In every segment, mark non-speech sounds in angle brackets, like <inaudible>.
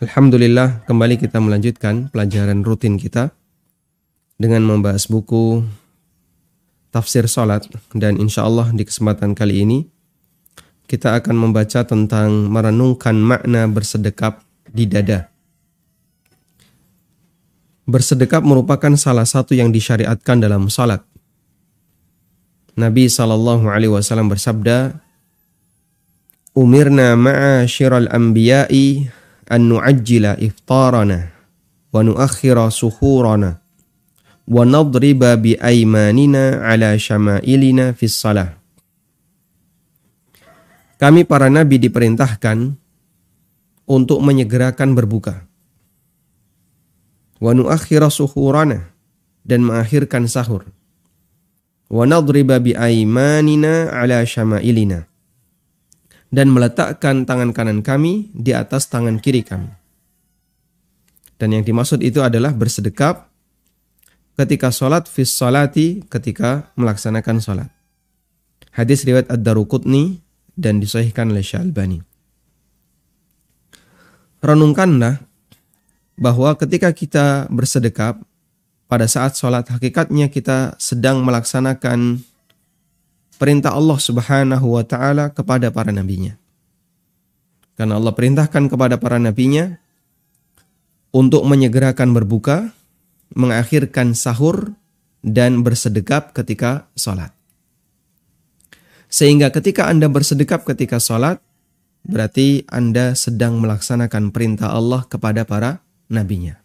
Alhamdulillah kembali kita melanjutkan pelajaran rutin kita dengan membahas buku tafsir salat dan insya Allah di kesempatan kali ini kita akan membaca tentang merenungkan makna bersedekap di dada. Bersedekap merupakan salah satu yang disyariatkan dalam salat. Nabi Wasallam bersabda, "Umirna ma'asyiral anbiya'i an nu'ajjila iftarana wa nuakhira suhurana wa nadriba bi aymanina ala fis salah. Kami para nabi diperintahkan untuk menyegerakan berbuka. Wa nuakhira suhurana dan mengakhirkan sahur. Wa nadriba bi aymanina ala syama'ilina dan meletakkan tangan kanan kami di atas tangan kiri kami. Dan yang dimaksud itu adalah bersedekap ketika sholat fis salati ketika melaksanakan sholat. Hadis riwayat Ad-Daruqutni dan disahihkan oleh Syalbani. Renungkanlah bahwa ketika kita bersedekap pada saat sholat hakikatnya kita sedang melaksanakan perintah Allah Subhanahu wa taala kepada para nabinya. Karena Allah perintahkan kepada para nabinya untuk menyegerakan berbuka, mengakhirkan sahur dan bersedekap ketika sholat. Sehingga ketika Anda bersedekap ketika sholat, berarti Anda sedang melaksanakan perintah Allah kepada para nabinya.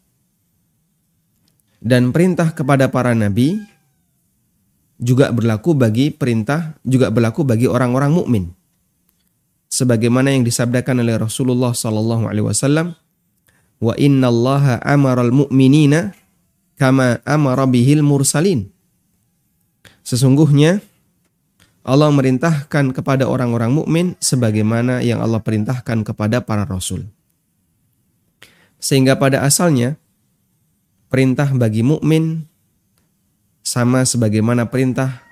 Dan perintah kepada para nabi juga berlaku bagi perintah, juga berlaku bagi orang-orang mukmin. Sebagaimana yang disabdakan oleh Rasulullah sallallahu alaihi wasallam, "Wa innallaha amaral mu'minina kama amara bihil mursalin." Sesungguhnya Allah merintahkan kepada orang-orang mukmin sebagaimana yang Allah perintahkan kepada para rasul. Sehingga pada asalnya perintah bagi mukmin sama sebagaimana perintah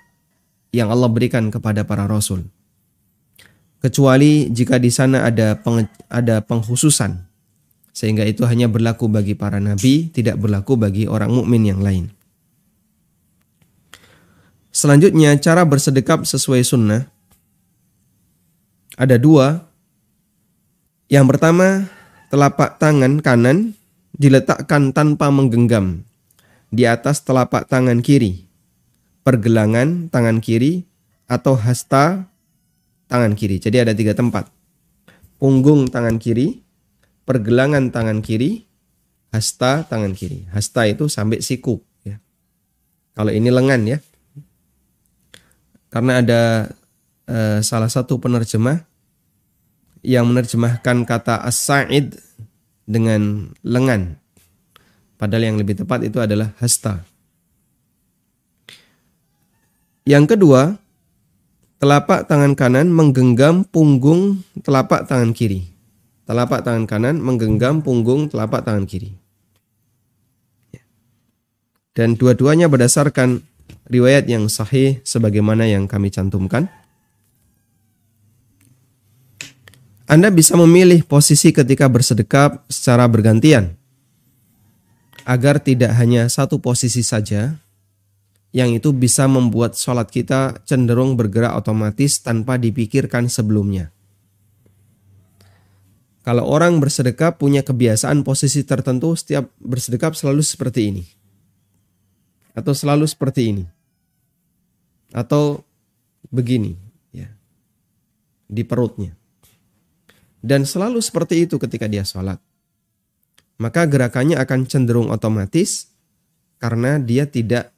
yang Allah berikan kepada para rasul. Kecuali jika di sana ada peng, ada penghususan sehingga itu hanya berlaku bagi para nabi, tidak berlaku bagi orang mukmin yang lain. Selanjutnya cara bersedekap sesuai sunnah ada dua. Yang pertama, telapak tangan kanan diletakkan tanpa menggenggam di atas telapak tangan kiri, pergelangan tangan kiri, atau hasta tangan kiri. Jadi ada tiga tempat. Punggung tangan kiri, pergelangan tangan kiri, hasta tangan kiri. Hasta itu sampai siku. Ya. Kalau ini lengan ya. Karena ada uh, salah satu penerjemah yang menerjemahkan kata as-sa'id dengan lengan. Padahal yang lebih tepat itu adalah hasta. Yang kedua, telapak tangan kanan menggenggam punggung telapak tangan kiri. Telapak tangan kanan menggenggam punggung telapak tangan kiri. Dan dua-duanya berdasarkan riwayat yang sahih sebagaimana yang kami cantumkan. Anda bisa memilih posisi ketika bersedekap secara bergantian agar tidak hanya satu posisi saja yang itu bisa membuat sholat kita cenderung bergerak otomatis tanpa dipikirkan sebelumnya. Kalau orang bersedekap punya kebiasaan posisi tertentu setiap bersedekap selalu seperti ini. Atau selalu seperti ini. Atau begini ya. Di perutnya. Dan selalu seperti itu ketika dia sholat maka gerakannya akan cenderung otomatis karena dia tidak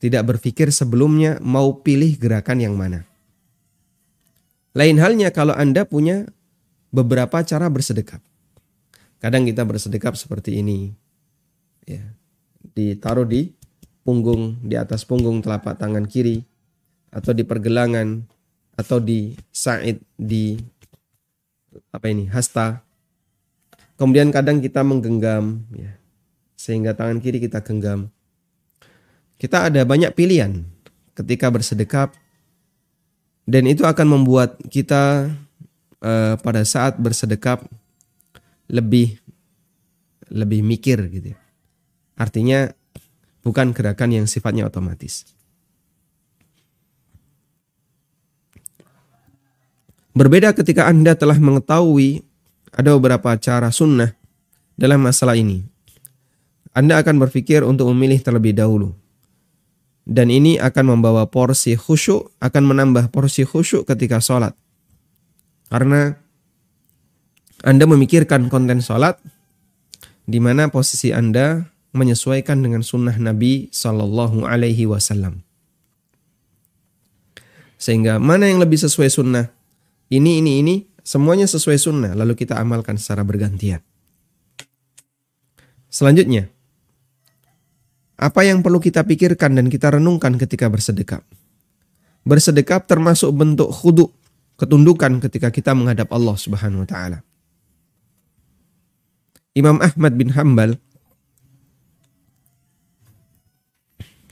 tidak berpikir sebelumnya mau pilih gerakan yang mana. Lain halnya kalau Anda punya beberapa cara bersedekap. Kadang kita bersedekap seperti ini. Ya. Ditaruh di punggung, di atas punggung telapak tangan kiri atau di pergelangan atau di sa'id di apa ini hasta kemudian kadang kita menggenggam ya sehingga tangan kiri kita genggam kita ada banyak pilihan ketika bersedekap dan itu akan membuat kita uh, pada saat bersedekap lebih lebih mikir gitu ya. Artinya bukan gerakan yang sifatnya otomatis. Berbeda ketika Anda telah mengetahui ada beberapa cara sunnah dalam masalah ini. Anda akan berpikir untuk memilih terlebih dahulu dan ini akan membawa porsi khusyuk, akan menambah porsi khusyuk ketika sholat. Karena Anda memikirkan konten sholat, di mana posisi Anda menyesuaikan dengan sunnah Nabi Shallallahu Alaihi Wasallam. Sehingga mana yang lebih sesuai sunnah? Ini, ini, ini, semuanya sesuai sunnah. Lalu kita amalkan secara bergantian. Selanjutnya, apa yang perlu kita pikirkan dan kita renungkan ketika bersedekap? Bersedekap termasuk bentuk khudu, ketundukan ketika kita menghadap Allah Subhanahu wa taala. Imam Ahmad bin Hambal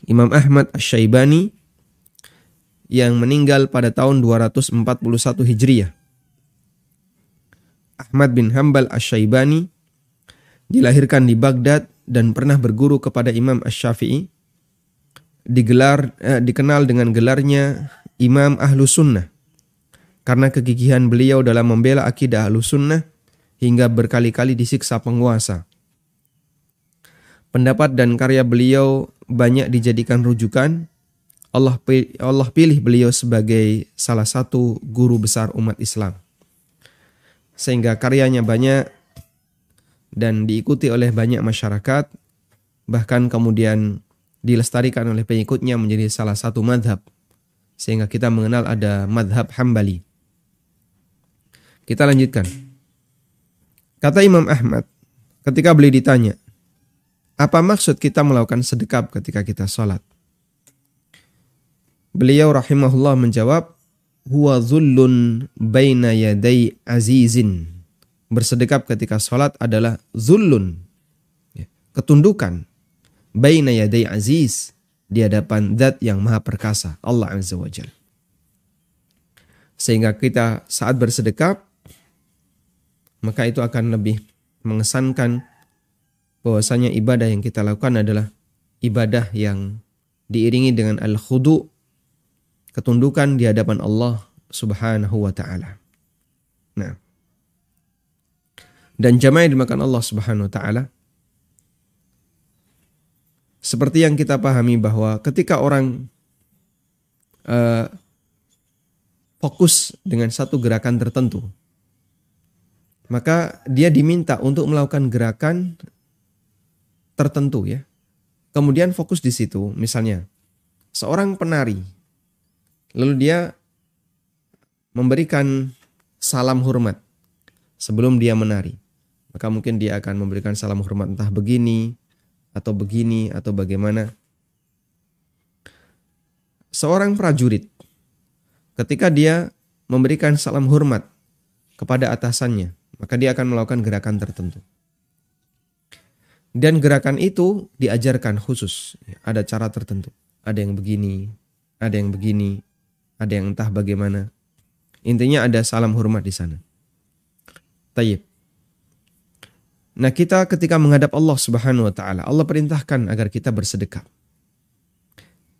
Imam Ahmad Asy-Syaibani yang meninggal pada tahun 241 Hijriah. Ahmad bin Hambal Asy-Syaibani dilahirkan di Baghdad dan pernah berguru kepada Imam Ash-Syafi'i digelar eh, dikenal dengan gelarnya Imam Ahlu Sunnah karena kegigihan beliau dalam membela akidah Ahlu Sunnah hingga berkali-kali disiksa penguasa. Pendapat dan karya beliau banyak dijadikan rujukan. Allah pilih beliau sebagai salah satu guru besar umat Islam. Sehingga karyanya banyak dan diikuti oleh banyak masyarakat, bahkan kemudian dilestarikan oleh pengikutnya menjadi salah satu madhab. Sehingga kita mengenal ada madhab hambali. Kita lanjutkan. Kata Imam Ahmad, ketika beliau ditanya, apa maksud kita melakukan sedekap ketika kita sholat? Beliau rahimahullah menjawab, huwa zullun baina yaday azizin. Bersedekap ketika sholat adalah zulun, ya, ketundukan, baina yaday aziz, di hadapan zat yang maha perkasa, Allah Azza wa Jal. Sehingga kita saat bersedekap, maka itu akan lebih mengesankan bahwasanya ibadah yang kita lakukan adalah ibadah yang diiringi dengan al-khudu, ketundukan di hadapan Allah Subhanahu wa taala. Nah, dan jamaah dimakan Allah Subhanahu wa taala seperti yang kita pahami bahwa ketika orang uh, fokus dengan satu gerakan tertentu maka dia diminta untuk melakukan gerakan tertentu ya kemudian fokus di situ misalnya seorang penari lalu dia memberikan salam hormat sebelum dia menari maka mungkin dia akan memberikan salam hormat entah begini atau begini atau bagaimana. Seorang prajurit ketika dia memberikan salam hormat kepada atasannya, maka dia akan melakukan gerakan tertentu. Dan gerakan itu diajarkan khusus, ada cara tertentu. Ada yang begini, ada yang begini, ada yang entah bagaimana. Intinya ada salam hormat di sana. Tayyib. Nah, kita ketika menghadap Allah Subhanahu wa taala, Allah perintahkan agar kita bersedekah.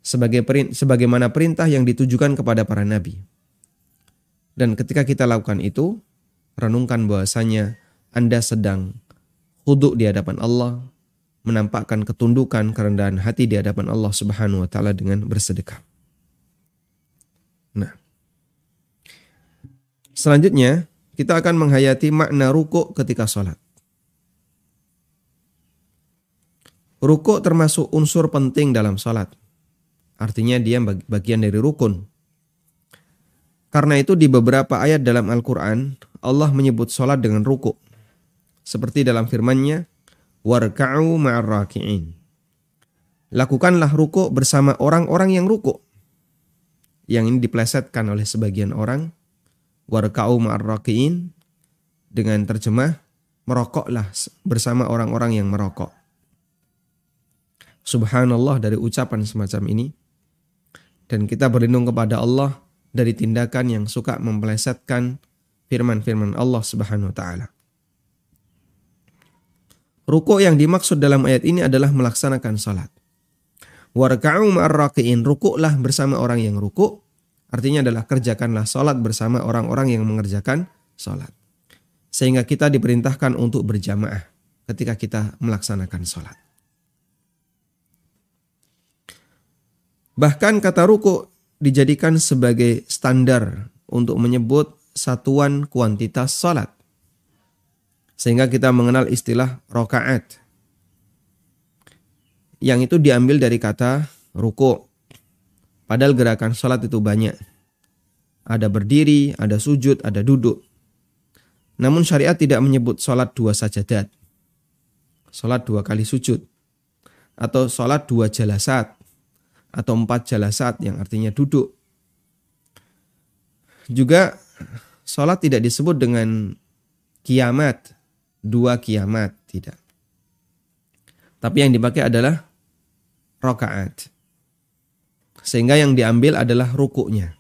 Sebagai perin, sebagaimana perintah yang ditujukan kepada para nabi. Dan ketika kita lakukan itu, renungkan bahwasanya Anda sedang huduk di hadapan Allah, menampakkan ketundukan kerendahan hati di hadapan Allah Subhanahu wa taala dengan bersedekah. Nah, selanjutnya kita akan menghayati makna ruku ketika sholat. Ruku termasuk unsur penting dalam salat. Artinya dia bagian dari rukun. Karena itu di beberapa ayat dalam Al-Quran, Allah menyebut salat dengan ruku. seperti dalam firman-Nya warka'u ma'ar raki'in. Lakukanlah ruku bersama orang-orang yang ruku. Yang ini diplesetkan oleh sebagian orang warka'u ma'ar raki'in dengan terjemah merokoklah bersama orang-orang yang merokok. Subhanallah dari ucapan semacam ini dan kita berlindung kepada Allah dari tindakan yang suka memplesetkan firman-firman Allah Subhanahu wa taala. Ruku yang dimaksud dalam ayat ini adalah melaksanakan salat. Warka'u ma'arraqiin, rukuklah bersama orang yang ruku. Artinya adalah kerjakanlah salat bersama orang-orang yang mengerjakan salat. Sehingga kita diperintahkan untuk berjamaah ketika kita melaksanakan salat. Bahkan kata ruku dijadikan sebagai standar untuk menyebut satuan kuantitas salat. Sehingga kita mengenal istilah rokaat. Yang itu diambil dari kata ruku. Padahal gerakan sholat itu banyak. Ada berdiri, ada sujud, ada duduk. Namun syariat tidak menyebut sholat dua sajadat. Sholat dua kali sujud. Atau sholat dua jalasat. Atau empat jalasat yang artinya duduk. Juga sholat tidak disebut dengan kiamat dua kiamat, tidak. Tapi yang dipakai adalah rokaat. Sehingga yang diambil adalah rukuknya.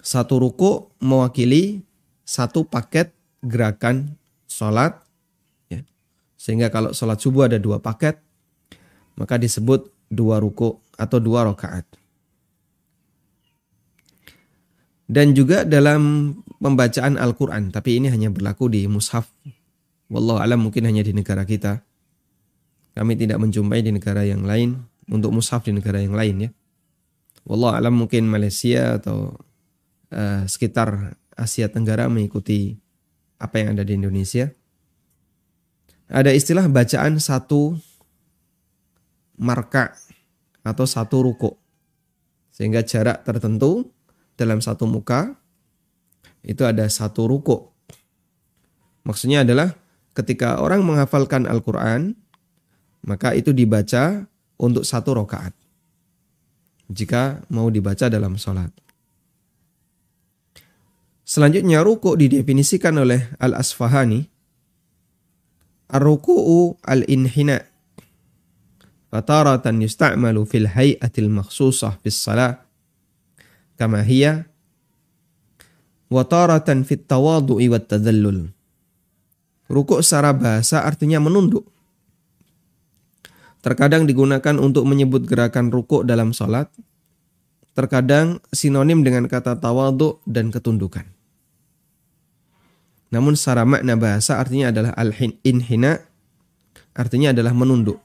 Satu ruku mewakili satu paket gerakan sholat. Ya. Sehingga kalau sholat subuh ada dua paket, maka disebut dua ruku atau dua rokaat. Dan juga dalam pembacaan Al-Quran. Tapi ini hanya berlaku di mushaf. Wallahu alam mungkin hanya di negara kita. Kami tidak menjumpai di negara yang lain. Untuk mushaf di negara yang lain ya. Wallahu alam mungkin Malaysia atau uh, sekitar Asia Tenggara mengikuti apa yang ada di Indonesia. Ada istilah bacaan satu marka atau satu ruko. Sehingga jarak tertentu dalam satu muka itu ada satu ruko. Maksudnya adalah ketika orang menghafalkan Al-Quran, maka itu dibaca untuk satu rokaat. Jika mau dibaca dalam sholat. Selanjutnya ruku didefinisikan oleh Al-Asfahani. Ar-ruku'u al-inhina. Fataratan yusta'malu fil hay'atil makhsusah fis salah kama hiya wa taratan fit tawadhu'i wat tadallul. Rukuk secara bahasa artinya menunduk. Terkadang digunakan untuk menyebut gerakan rukuk dalam salat. Terkadang sinonim dengan kata tawadhu dan ketundukan. Namun secara makna bahasa artinya adalah al-inhina artinya adalah menunduk.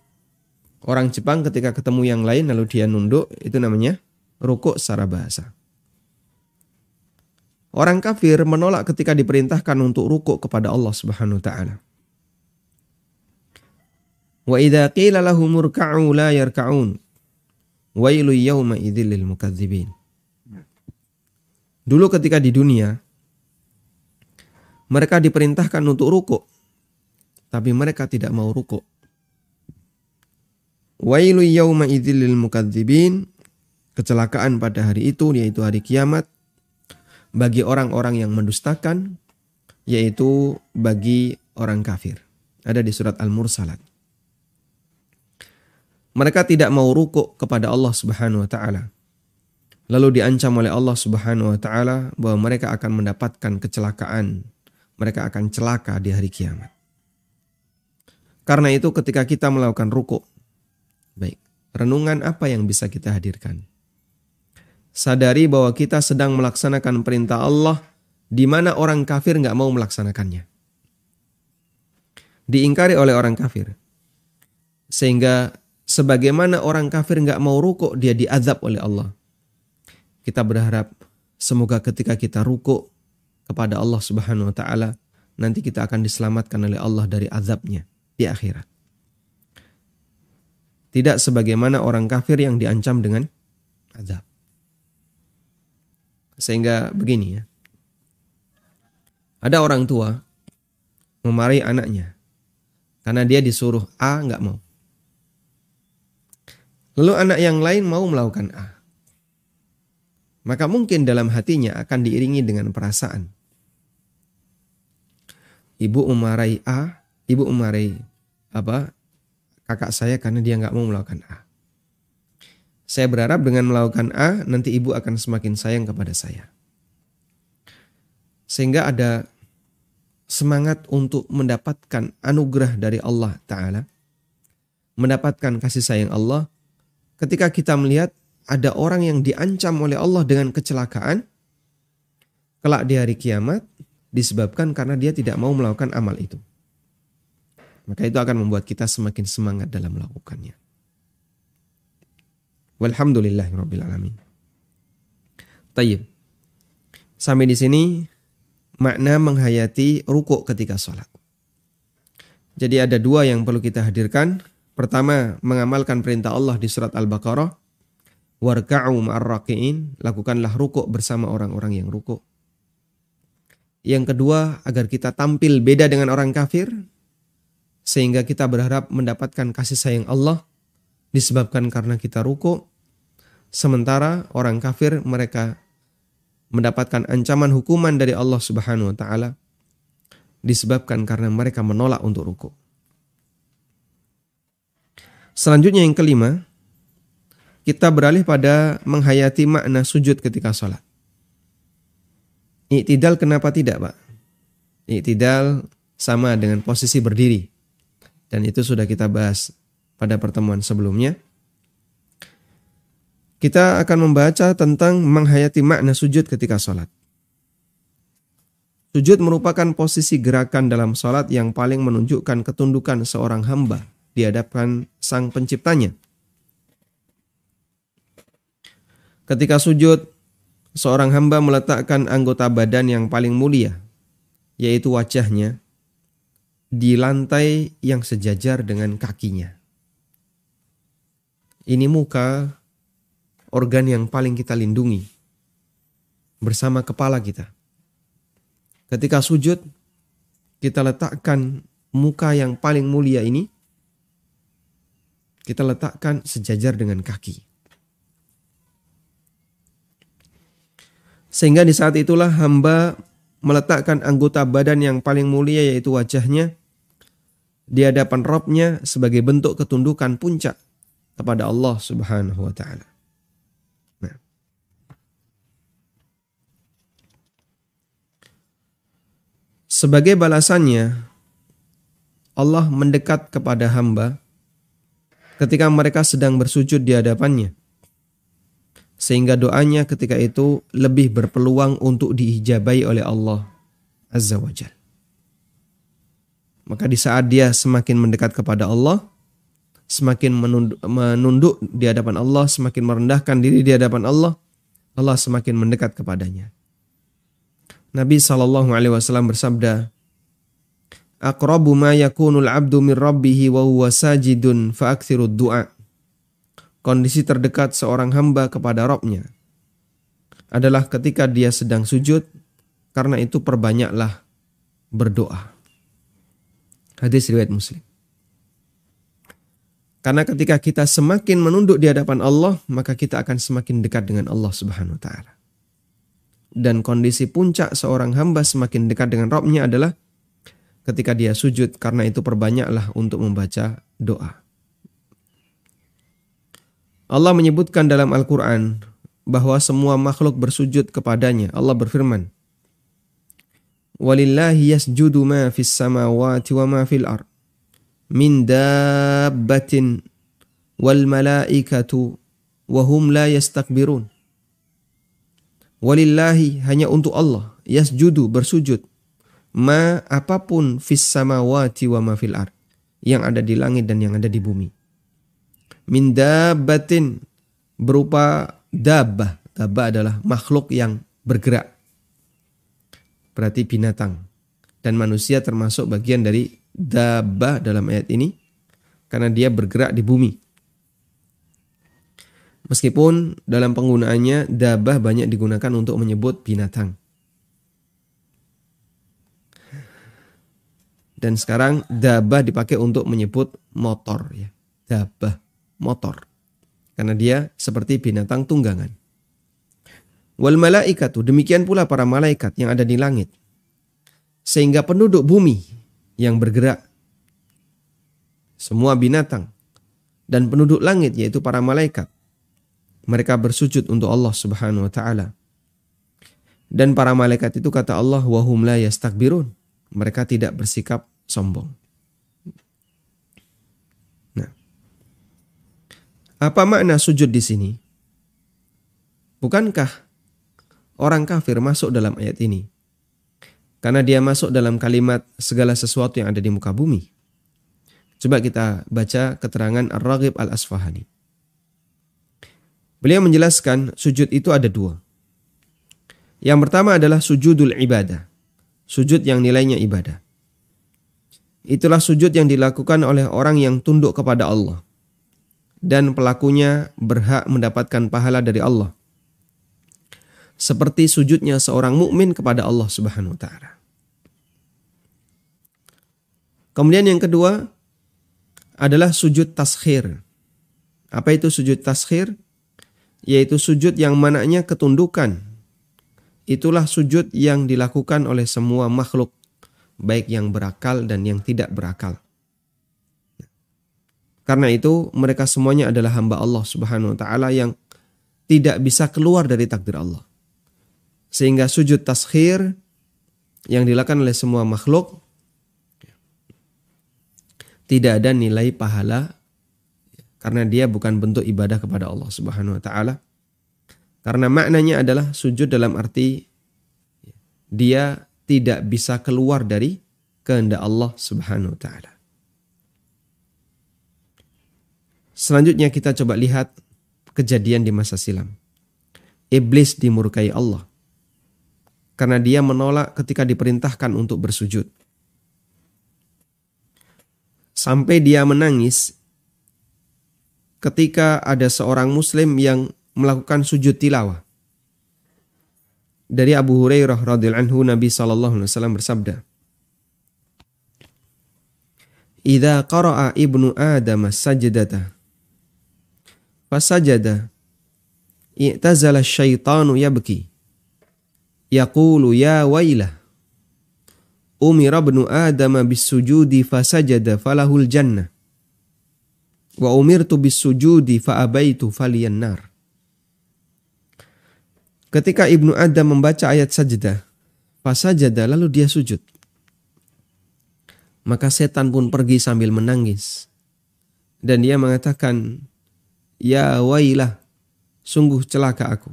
Orang Jepang ketika ketemu yang lain lalu dia nunduk itu namanya rukuk secara bahasa. Orang kafir menolak ketika diperintahkan untuk rukuk kepada Allah Subhanahu wa taala. Wa idza qila lahum la yarka'un. Wailu yawma idzil mukadzibin. Dulu ketika di dunia mereka diperintahkan untuk rukuk tapi mereka tidak mau rukuk. Wailu yawma idzil mukadzibin. Kecelakaan pada hari itu yaitu hari kiamat bagi orang-orang yang mendustakan, yaitu bagi orang kafir. Ada di surat Al-Mursalat. Mereka tidak mau rukuk kepada Allah Subhanahu wa taala. Lalu diancam oleh Allah Subhanahu wa taala bahwa mereka akan mendapatkan kecelakaan. Mereka akan celaka di hari kiamat. Karena itu ketika kita melakukan rukuk, baik, renungan apa yang bisa kita hadirkan? sadari bahwa kita sedang melaksanakan perintah Allah di mana orang kafir nggak mau melaksanakannya. Diingkari oleh orang kafir. Sehingga sebagaimana orang kafir nggak mau rukuk, dia diazab oleh Allah. Kita berharap semoga ketika kita rukuk kepada Allah Subhanahu wa taala, nanti kita akan diselamatkan oleh Allah dari azabnya di akhirat. Tidak sebagaimana orang kafir yang diancam dengan azab. Sehingga begini ya. Ada orang tua memarahi anaknya karena dia disuruh A nggak mau. Lalu anak yang lain mau melakukan A. Maka mungkin dalam hatinya akan diiringi dengan perasaan. Ibu memarahi A, ibu memarahi apa kakak saya karena dia nggak mau melakukan A. Saya berharap dengan melakukan A, nanti ibu akan semakin sayang kepada saya. Sehingga ada semangat untuk mendapatkan anugerah dari Allah Ta'ala. Mendapatkan kasih sayang Allah. Ketika kita melihat ada orang yang diancam oleh Allah dengan kecelakaan. Kelak di hari kiamat disebabkan karena dia tidak mau melakukan amal itu. Maka itu akan membuat kita semakin semangat dalam melakukannya. Walhamdulillahirrabbilalamin. Tayyib. Sampai di sini makna menghayati rukuk ketika sholat. Jadi ada dua yang perlu kita hadirkan. Pertama, mengamalkan perintah Allah di surat Al-Baqarah. Warka'u ma'arraqi'in. Lakukanlah rukuk bersama orang-orang yang rukuk. Yang kedua, agar kita tampil beda dengan orang kafir. Sehingga kita berharap mendapatkan kasih sayang Allah. Disebabkan karena kita rukuk Sementara orang kafir mereka mendapatkan ancaman hukuman dari Allah Subhanahu wa taala disebabkan karena mereka menolak untuk ruku. Selanjutnya yang kelima, kita beralih pada menghayati makna sujud ketika sholat. Iktidal kenapa tidak Pak? Iktidal sama dengan posisi berdiri. Dan itu sudah kita bahas pada pertemuan sebelumnya. Kita akan membaca tentang menghayati makna sujud ketika sholat. Sujud merupakan posisi gerakan dalam sholat yang paling menunjukkan ketundukan seorang hamba di hadapan sang penciptanya. Ketika sujud, seorang hamba meletakkan anggota badan yang paling mulia, yaitu wajahnya, di lantai yang sejajar dengan kakinya. Ini muka organ yang paling kita lindungi bersama kepala kita. Ketika sujud, kita letakkan muka yang paling mulia ini, kita letakkan sejajar dengan kaki. Sehingga di saat itulah hamba meletakkan anggota badan yang paling mulia yaitu wajahnya di hadapan Robnya sebagai bentuk ketundukan puncak kepada Allah Subhanahu wa taala. Sebagai balasannya, Allah mendekat kepada hamba ketika mereka sedang bersujud di hadapannya. Sehingga doanya ketika itu lebih berpeluang untuk diijabai oleh Allah Azza wa Jal. Maka di saat dia semakin mendekat kepada Allah, semakin menunduk di hadapan Allah, semakin merendahkan diri di hadapan Allah, Allah semakin mendekat kepadanya. Nabi Shallallahu Alaihi Wasallam bersabda, "Aqrabu ma yakunul abdu min rabbih wa huwa sajidun fa'akthirud du'a." Kondisi terdekat seorang hamba kepada Robnya adalah ketika dia sedang sujud, karena itu perbanyaklah berdoa. Hadis riwayat Muslim. Karena ketika kita semakin menunduk di hadapan Allah, maka kita akan semakin dekat dengan Allah Subhanahu wa taala dan kondisi puncak seorang hamba semakin dekat dengan Robnya adalah ketika dia sujud karena itu perbanyaklah untuk membaca doa. Allah menyebutkan dalam Al-Quran bahwa semua makhluk bersujud kepadanya. Allah berfirman, Walillahi yasjudu ma fis samawati wa ma fil ar min dabbatin wal malaikatu wa hum la yastakbirun. Walillahi hanya untuk Allah. Yasjudu bersujud. Ma apa pun fis samawati wa ma fil ard. Yang ada di langit dan yang ada di bumi. Min dabbatin berupa dabbah. Dabbah adalah makhluk yang bergerak. Berarti binatang. Dan manusia termasuk bagian dari dabbah dalam ayat ini. Karena dia bergerak di bumi. Meskipun dalam penggunaannya dabah banyak digunakan untuk menyebut binatang. Dan sekarang dabah dipakai untuk menyebut motor ya. Dabah, motor. Karena dia seperti binatang tunggangan. Wal malaikatu, demikian pula para malaikat yang ada di langit. Sehingga penduduk bumi yang bergerak. Semua binatang. Dan penduduk langit yaitu para malaikat. Mereka bersujud untuk Allah subhanahu wa ta'ala. Dan para malaikat itu kata Allah, wahum la yastakbirun. Mereka tidak bersikap sombong. Nah, apa makna sujud di sini? Bukankah orang kafir masuk dalam ayat ini? Karena dia masuk dalam kalimat segala sesuatu yang ada di muka bumi. Coba kita baca keterangan Ar-Raghib Al-Asfahani. Beliau menjelaskan sujud itu ada dua. Yang pertama adalah sujudul ibadah. Sujud yang nilainya ibadah. Itulah sujud yang dilakukan oleh orang yang tunduk kepada Allah. Dan pelakunya berhak mendapatkan pahala dari Allah. Seperti sujudnya seorang mukmin kepada Allah Subhanahu wa taala. Kemudian yang kedua adalah sujud taskhir. Apa itu sujud taskhir? Yaitu sujud yang mananya ketundukan Itulah sujud yang dilakukan oleh semua makhluk, baik yang berakal dan yang tidak berakal. Karena itu mereka semuanya adalah hamba Allah Subhanahu wa taala yang tidak bisa keluar dari takdir Allah. Sehingga sujud taskhir yang dilakukan oleh semua makhluk tidak ada nilai pahala karena dia bukan bentuk ibadah kepada Allah Subhanahu wa taala karena maknanya adalah sujud dalam arti dia tidak bisa keluar dari kehendak Allah Subhanahu wa taala. Selanjutnya kita coba lihat kejadian di masa silam. Iblis dimurkai Allah karena dia menolak ketika diperintahkan untuk bersujud. Sampai dia menangis ketika ada seorang muslim yang melakukan sujud tilawah. Dari Abu Hurairah radhiyallahu anhu Nabi sallallahu alaihi wasallam bersabda, "Idza qara'a ibnu Adam sajdata fasajada i'tazala syaitanu yabki yaqulu ya wailah umira ibnu Adam bisujudi fasajada falahul jannah wa umirtu bisujudi fa abaitu faliyan nar Ketika Ibnu Adam membaca ayat sajdah, sajdah lalu dia sujud. Maka setan pun pergi sambil menangis. Dan dia mengatakan, Ya wailah, sungguh celaka aku.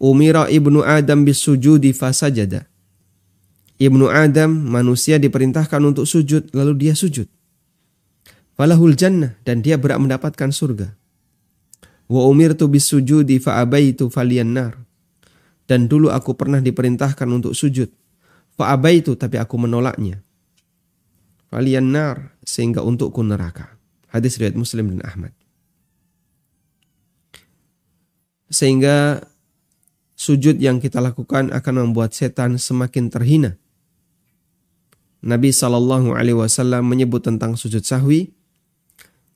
Umira Ibnu Adam bisujudi fasajada. Ibnu Adam manusia diperintahkan untuk sujud lalu dia sujud. Falahul jannah dan dia berhak mendapatkan surga. Wa umirtu bisujudi fa abaitu faliyan nar. Dan dulu aku pernah diperintahkan untuk sujud. Fa abaitu tapi aku menolaknya. Faliyan nar sehingga untukku neraka. Hadis riwayat Muslim dan Ahmad. Sehingga sujud yang kita lakukan akan membuat setan semakin terhina. Nabi Shallallahu Alaihi Wasallam menyebut tentang sujud sahwi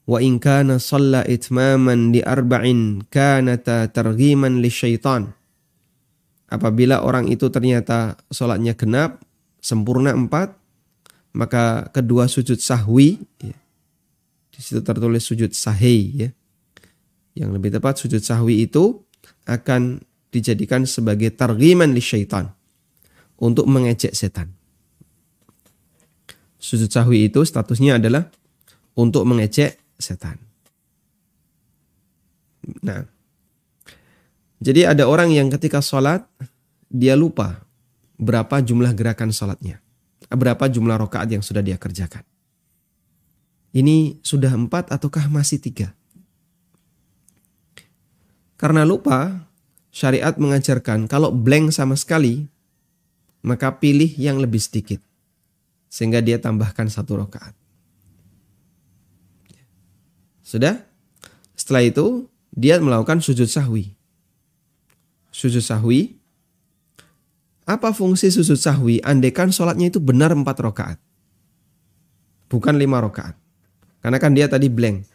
wa in kana shalla itmaman di arba'in kanata targhiman syaitan. Apabila orang itu ternyata sholatnya genap sempurna empat maka kedua sujud sahwi ya, di situ tertulis sujud sahih ya. Yang lebih tepat sujud sahwi itu akan dijadikan sebagai targhiman syaitan untuk mengejek setan. Sujud sahwi itu statusnya adalah untuk mengejek setan. Nah, jadi ada orang yang ketika sholat dia lupa berapa jumlah gerakan sholatnya, berapa jumlah rokaat yang sudah dia kerjakan. Ini sudah empat ataukah masih tiga? Karena lupa, syariat mengajarkan kalau blank sama sekali, maka pilih yang lebih sedikit. Sehingga dia tambahkan satu rokaat. Sudah? Setelah itu dia melakukan sujud sahwi. Sujud sahwi. Apa fungsi sujud sahwi? Andekan sholatnya itu benar empat rakaat. bukan lima rakaat. Karena kan dia tadi blank.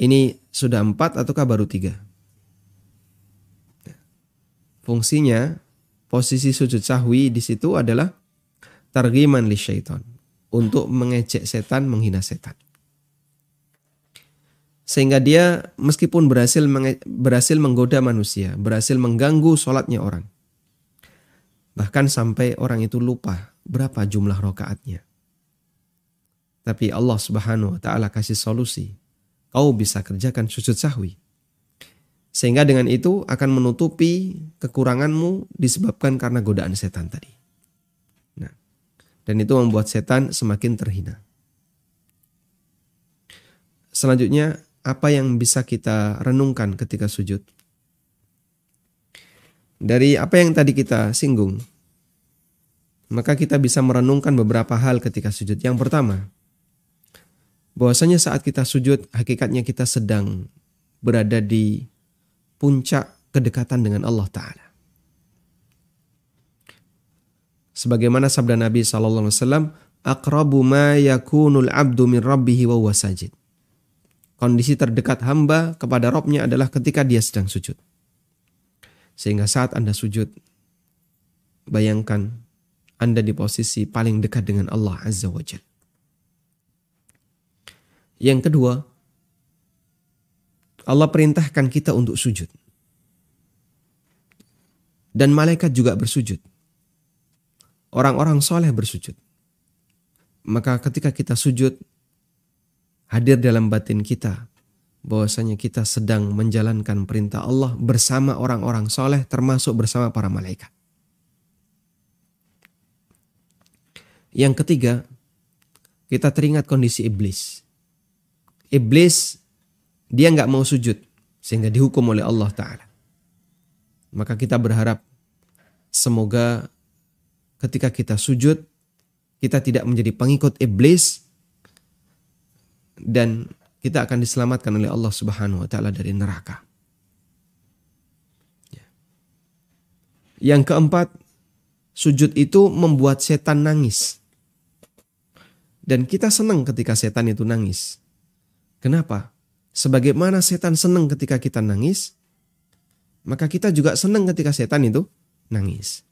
Ini sudah empat ataukah baru tiga? Fungsinya posisi sujud sahwi di situ adalah targiman li syaitan untuk mengejek setan, menghina setan. Sehingga dia meskipun berhasil berhasil menggoda manusia, berhasil mengganggu sholatnya orang. Bahkan sampai orang itu lupa berapa jumlah rokaatnya. Tapi Allah subhanahu wa ta'ala kasih solusi. Kau bisa kerjakan sujud sahwi. Sehingga dengan itu akan menutupi kekuranganmu disebabkan karena godaan setan tadi. Nah, dan itu membuat setan semakin terhina. Selanjutnya apa yang bisa kita renungkan ketika sujud? Dari apa yang tadi kita singgung, maka kita bisa merenungkan beberapa hal ketika sujud. Yang pertama, bahwasanya saat kita sujud, hakikatnya kita sedang berada di puncak kedekatan dengan Allah Ta'ala. Sebagaimana sabda Nabi SAW, Aqrabu ma yakunul abdu min rabbihi wa sajid kondisi terdekat hamba kepada Robnya adalah ketika dia sedang sujud. Sehingga saat Anda sujud, bayangkan Anda di posisi paling dekat dengan Allah Azza wa Jal. Yang kedua, Allah perintahkan kita untuk sujud. Dan malaikat juga bersujud. Orang-orang soleh bersujud. Maka ketika kita sujud, hadir dalam batin kita bahwasanya kita sedang menjalankan perintah Allah bersama orang-orang soleh termasuk bersama para malaikat. Yang ketiga, kita teringat kondisi iblis. Iblis dia nggak mau sujud sehingga dihukum oleh Allah Taala. Maka kita berharap semoga ketika kita sujud kita tidak menjadi pengikut iblis dan kita akan diselamatkan oleh Allah Subhanahu wa taala dari neraka. Ya. Yang keempat, sujud itu membuat setan nangis. Dan kita senang ketika setan itu nangis. Kenapa? Sebagaimana setan senang ketika kita nangis, maka kita juga senang ketika setan itu nangis.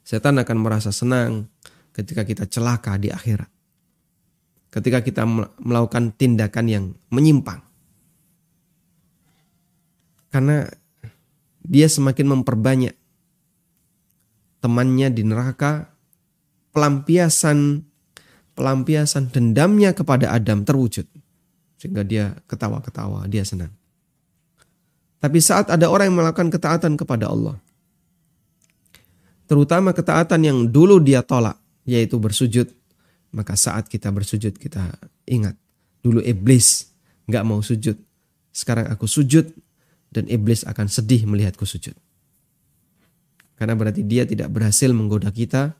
Setan akan merasa senang ketika kita celaka di akhirat ketika kita melakukan tindakan yang menyimpang. Karena dia semakin memperbanyak temannya di neraka, pelampiasan pelampiasan dendamnya kepada Adam terwujud. Sehingga dia ketawa-ketawa, dia senang. Tapi saat ada orang yang melakukan ketaatan kepada Allah, terutama ketaatan yang dulu dia tolak, yaitu bersujud, maka saat kita bersujud kita ingat dulu iblis nggak mau sujud. Sekarang aku sujud dan iblis akan sedih melihatku sujud. Karena berarti dia tidak berhasil menggoda kita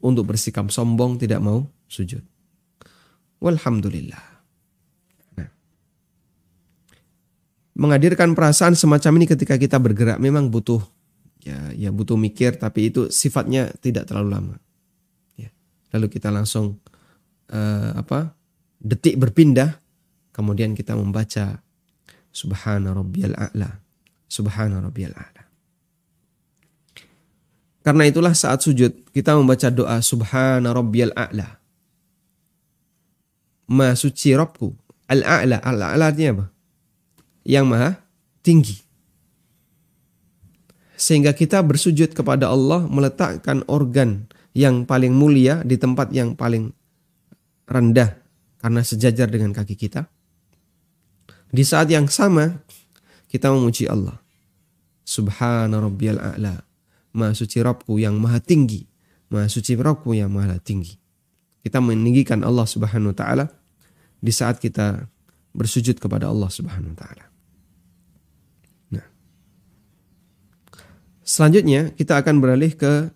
untuk bersikap sombong tidak mau sujud. Walhamdulillah. Nah, menghadirkan perasaan semacam ini ketika kita bergerak memang butuh ya ya butuh mikir tapi itu sifatnya tidak terlalu lama lalu kita langsung uh, apa detik berpindah. Kemudian kita membaca subhana rabbiyal a'la subhana rabbiyal a'la. Karena itulah saat sujud kita membaca doa subhana rabbiyal a'la. Ma suci Robku al a'la. Al a'la artinya apa? Yang maha tinggi. Sehingga kita bersujud kepada Allah meletakkan organ yang paling mulia di tempat yang paling rendah karena sejajar dengan kaki kita. Di saat yang sama kita memuji Allah. Subhana rabbiyal a'la. Maha suci Rabbku yang maha tinggi. Maha suci Rabbku yang maha tinggi. Kita meninggikan Allah subhanahu wa ta'ala di saat kita bersujud kepada Allah subhanahu wa ta'ala. Nah. Selanjutnya kita akan beralih ke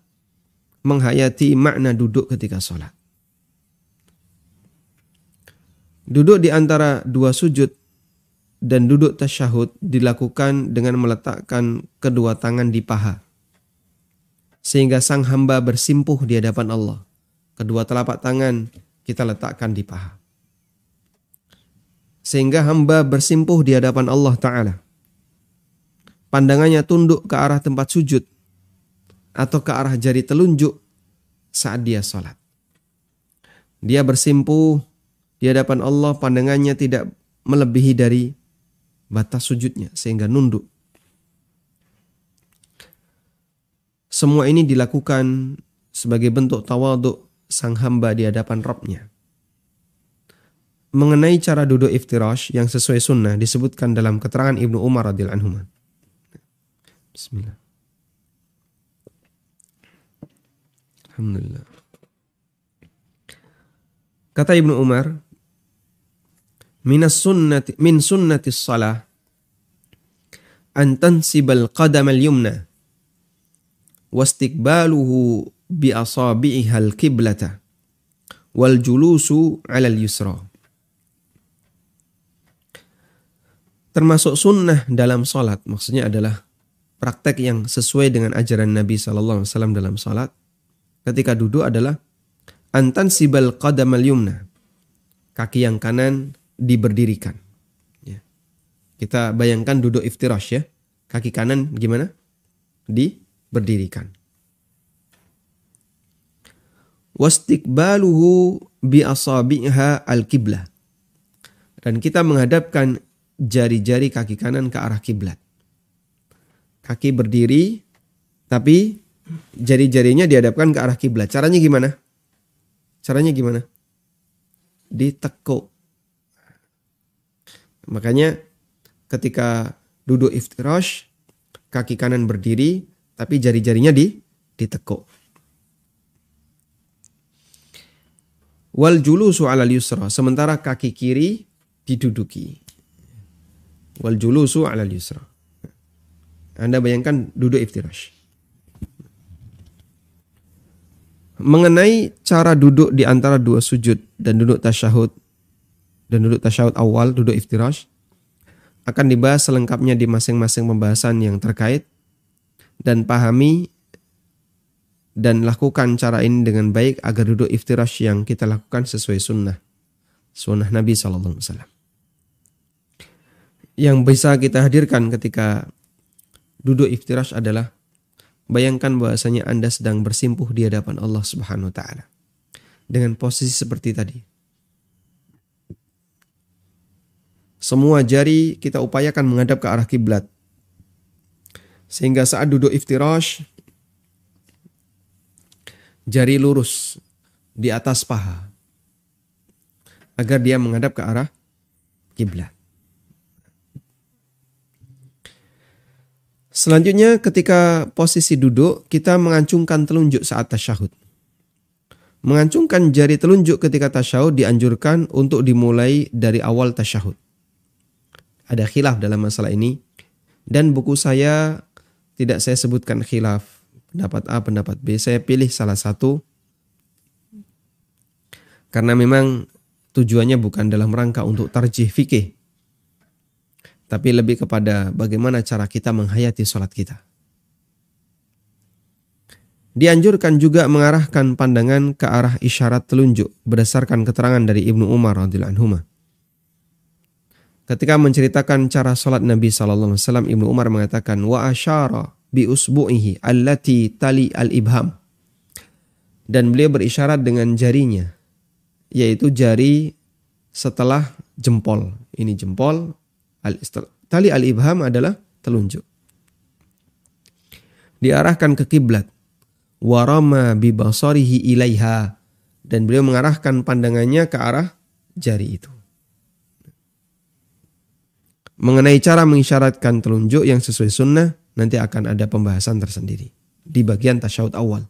menghayati makna duduk ketika sholat. Duduk di antara dua sujud dan duduk tasyahud dilakukan dengan meletakkan kedua tangan di paha. Sehingga sang hamba bersimpuh di hadapan Allah. Kedua telapak tangan kita letakkan di paha. Sehingga hamba bersimpuh di hadapan Allah Ta'ala. Pandangannya tunduk ke arah tempat sujud atau ke arah jari telunjuk saat dia sholat. Dia bersimpuh di hadapan Allah pandangannya tidak melebihi dari batas sujudnya sehingga nunduk. Semua ini dilakukan sebagai bentuk tawaduk sang hamba di hadapan Rabbnya. Mengenai cara duduk iftirash yang sesuai sunnah disebutkan dalam keterangan Ibnu Umar radhiyallahu anhu. Bismillah. Alhamdulillah. Kata Ibnu Umar, minas sunnati min sunnati salah an tansibal qadam al yumna wastiqbaluhu bi asabi'iha al qiblata wal julusu 'ala al yusra termasuk sunnah dalam salat maksudnya adalah praktek yang sesuai dengan ajaran Nabi sallallahu alaihi wasallam dalam salat ketika duduk adalah antan sibal qadam al yumna kaki yang kanan diberdirikan ya. kita bayangkan duduk iftirash ya kaki kanan gimana di berdirikan. Wastiqbaluhu bi asabiha al-qiblah. Dan kita menghadapkan jari-jari kaki kanan ke arah kiblat. Kaki berdiri tapi jari-jarinya dihadapkan ke arah kiblat. Caranya gimana? Caranya gimana? Ditekuk. Makanya ketika duduk iftirash, kaki kanan berdiri, tapi jari-jarinya di ditekuk. Wal julusu alal yusra, sementara kaki kiri diduduki. Wal julusu alal yusra. Anda bayangkan duduk iftirash. Mengenai cara duduk di antara dua sujud dan duduk tasyahud dan duduk tasyahud awal, duduk iftirash akan dibahas selengkapnya di masing-masing pembahasan yang terkait dan pahami dan lakukan cara ini dengan baik agar duduk iftirash yang kita lakukan sesuai sunnah. Sunnah Nabi SAW. Yang bisa kita hadirkan ketika duduk iftirash adalah bayangkan bahwasanya Anda sedang bersimpuh di hadapan Allah Subhanahu wa taala. Dengan posisi seperti tadi. Semua jari kita upayakan menghadap ke arah kiblat sehingga saat duduk iftirash, jari lurus di atas paha. Agar dia menghadap ke arah kiblat. Selanjutnya ketika posisi duduk, kita mengancungkan telunjuk saat tasyahud. Mengancungkan jari telunjuk ketika tasyahud dianjurkan untuk dimulai dari awal tasyahud. Ada khilaf dalam masalah ini. Dan buku saya tidak saya sebutkan khilaf pendapat A, pendapat B. Saya pilih salah satu karena memang tujuannya bukan dalam rangka untuk tarjih fikih. Tapi lebih kepada bagaimana cara kita menghayati sholat kita. Dianjurkan juga mengarahkan pandangan ke arah isyarat telunjuk berdasarkan keterangan dari Ibnu Umar radhiyallahu anhu. Ketika menceritakan cara sholat Nabi Sallallahu Alaihi Wasallam, Ibnu Umar mengatakan, wa asyara bi usbu'ihi allati tali al-ibham. Dan beliau berisyarat dengan jarinya, yaitu jari setelah jempol. Ini jempol, al tali al-ibham adalah telunjuk. Diarahkan ke kiblat. Warama bi basarihi ilaiha. Dan beliau mengarahkan pandangannya ke arah jari itu mengenai cara mengisyaratkan telunjuk yang sesuai sunnah nanti akan ada pembahasan tersendiri di bagian tasyahud awal.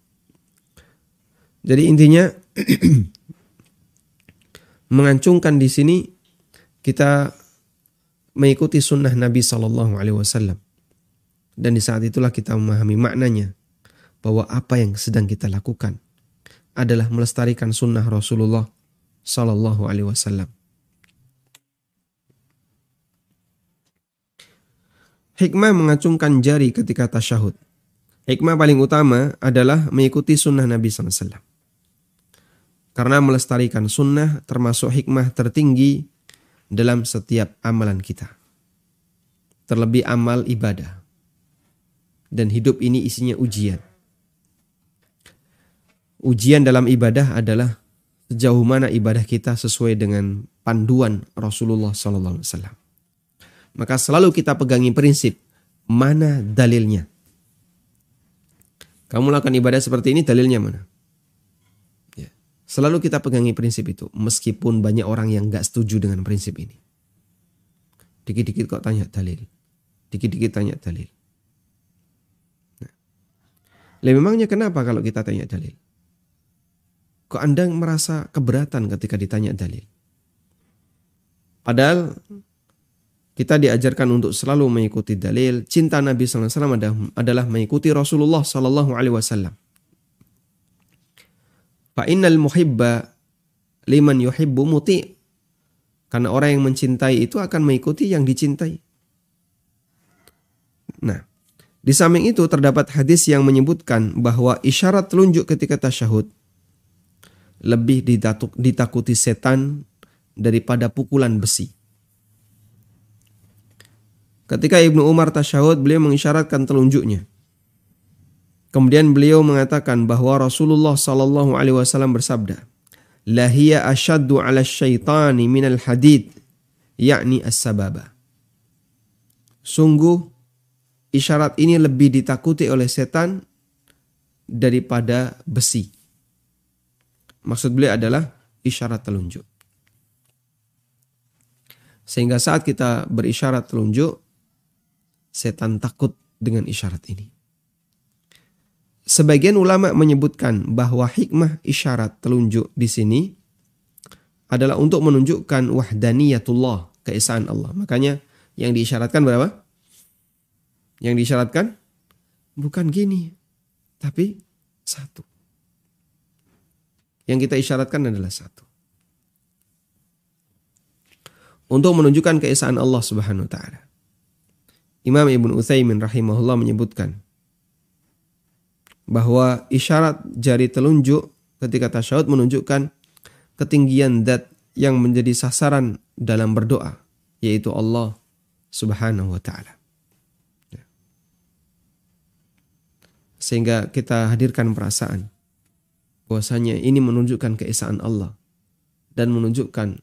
Jadi intinya <clears throat> mengancungkan di sini kita mengikuti sunnah Nabi Shallallahu Alaihi Wasallam dan di saat itulah kita memahami maknanya bahwa apa yang sedang kita lakukan adalah melestarikan sunnah Rasulullah Shallallahu Alaihi Wasallam. Hikmah mengacungkan jari ketika tasyahud. Hikmah paling utama adalah mengikuti sunnah Nabi SAW. Karena melestarikan sunnah termasuk hikmah tertinggi dalam setiap amalan kita. Terlebih amal ibadah. Dan hidup ini isinya ujian. Ujian dalam ibadah adalah sejauh mana ibadah kita sesuai dengan panduan Rasulullah SAW. Maka selalu kita pegangi prinsip mana dalilnya. Kamu lakukan ibadah seperti ini dalilnya mana? Selalu kita pegangi prinsip itu, meskipun banyak orang yang gak setuju dengan prinsip ini. Dikit-dikit kok tanya dalil. Dikit-dikit tanya dalil. Nah. memangnya kenapa kalau kita tanya dalil? Kok Anda merasa keberatan ketika ditanya dalil? Padahal kita diajarkan untuk selalu mengikuti dalil. Cinta Nabi SAW adalah mengikuti Rasulullah SAW. Fa innal muhibba liman yuhibbu muti. Karena orang yang mencintai itu akan mengikuti yang dicintai. Nah, di samping itu terdapat hadis yang menyebutkan bahwa isyarat telunjuk ketika tasyahud lebih ditakuti setan daripada pukulan besi. Ketika Ibnu Umar tasyahud, beliau mengisyaratkan telunjuknya. Kemudian beliau mengatakan bahwa Rasulullah Sallallahu Alaihi Wasallam bersabda, "Lahia ashaddu ala syaitani minal hadid, yakni as-sababa." Sungguh isyarat ini lebih ditakuti oleh setan daripada besi. Maksud beliau adalah isyarat telunjuk. Sehingga saat kita berisyarat telunjuk, setan takut dengan isyarat ini. Sebagian ulama menyebutkan bahwa hikmah isyarat telunjuk di sini adalah untuk menunjukkan wahdaniyatullah, keesaan Allah. Makanya yang diisyaratkan berapa? Yang diisyaratkan bukan gini, tapi satu. Yang kita isyaratkan adalah satu. Untuk menunjukkan keesaan Allah Subhanahu wa taala. Imam Ibn Utsaimin rahimahullah menyebutkan bahwa isyarat jari telunjuk ketika tasyahud menunjukkan ketinggian dat yang menjadi sasaran dalam berdoa yaitu Allah Subhanahu wa taala. Ya. Sehingga kita hadirkan perasaan bahwasanya ini menunjukkan keesaan Allah dan menunjukkan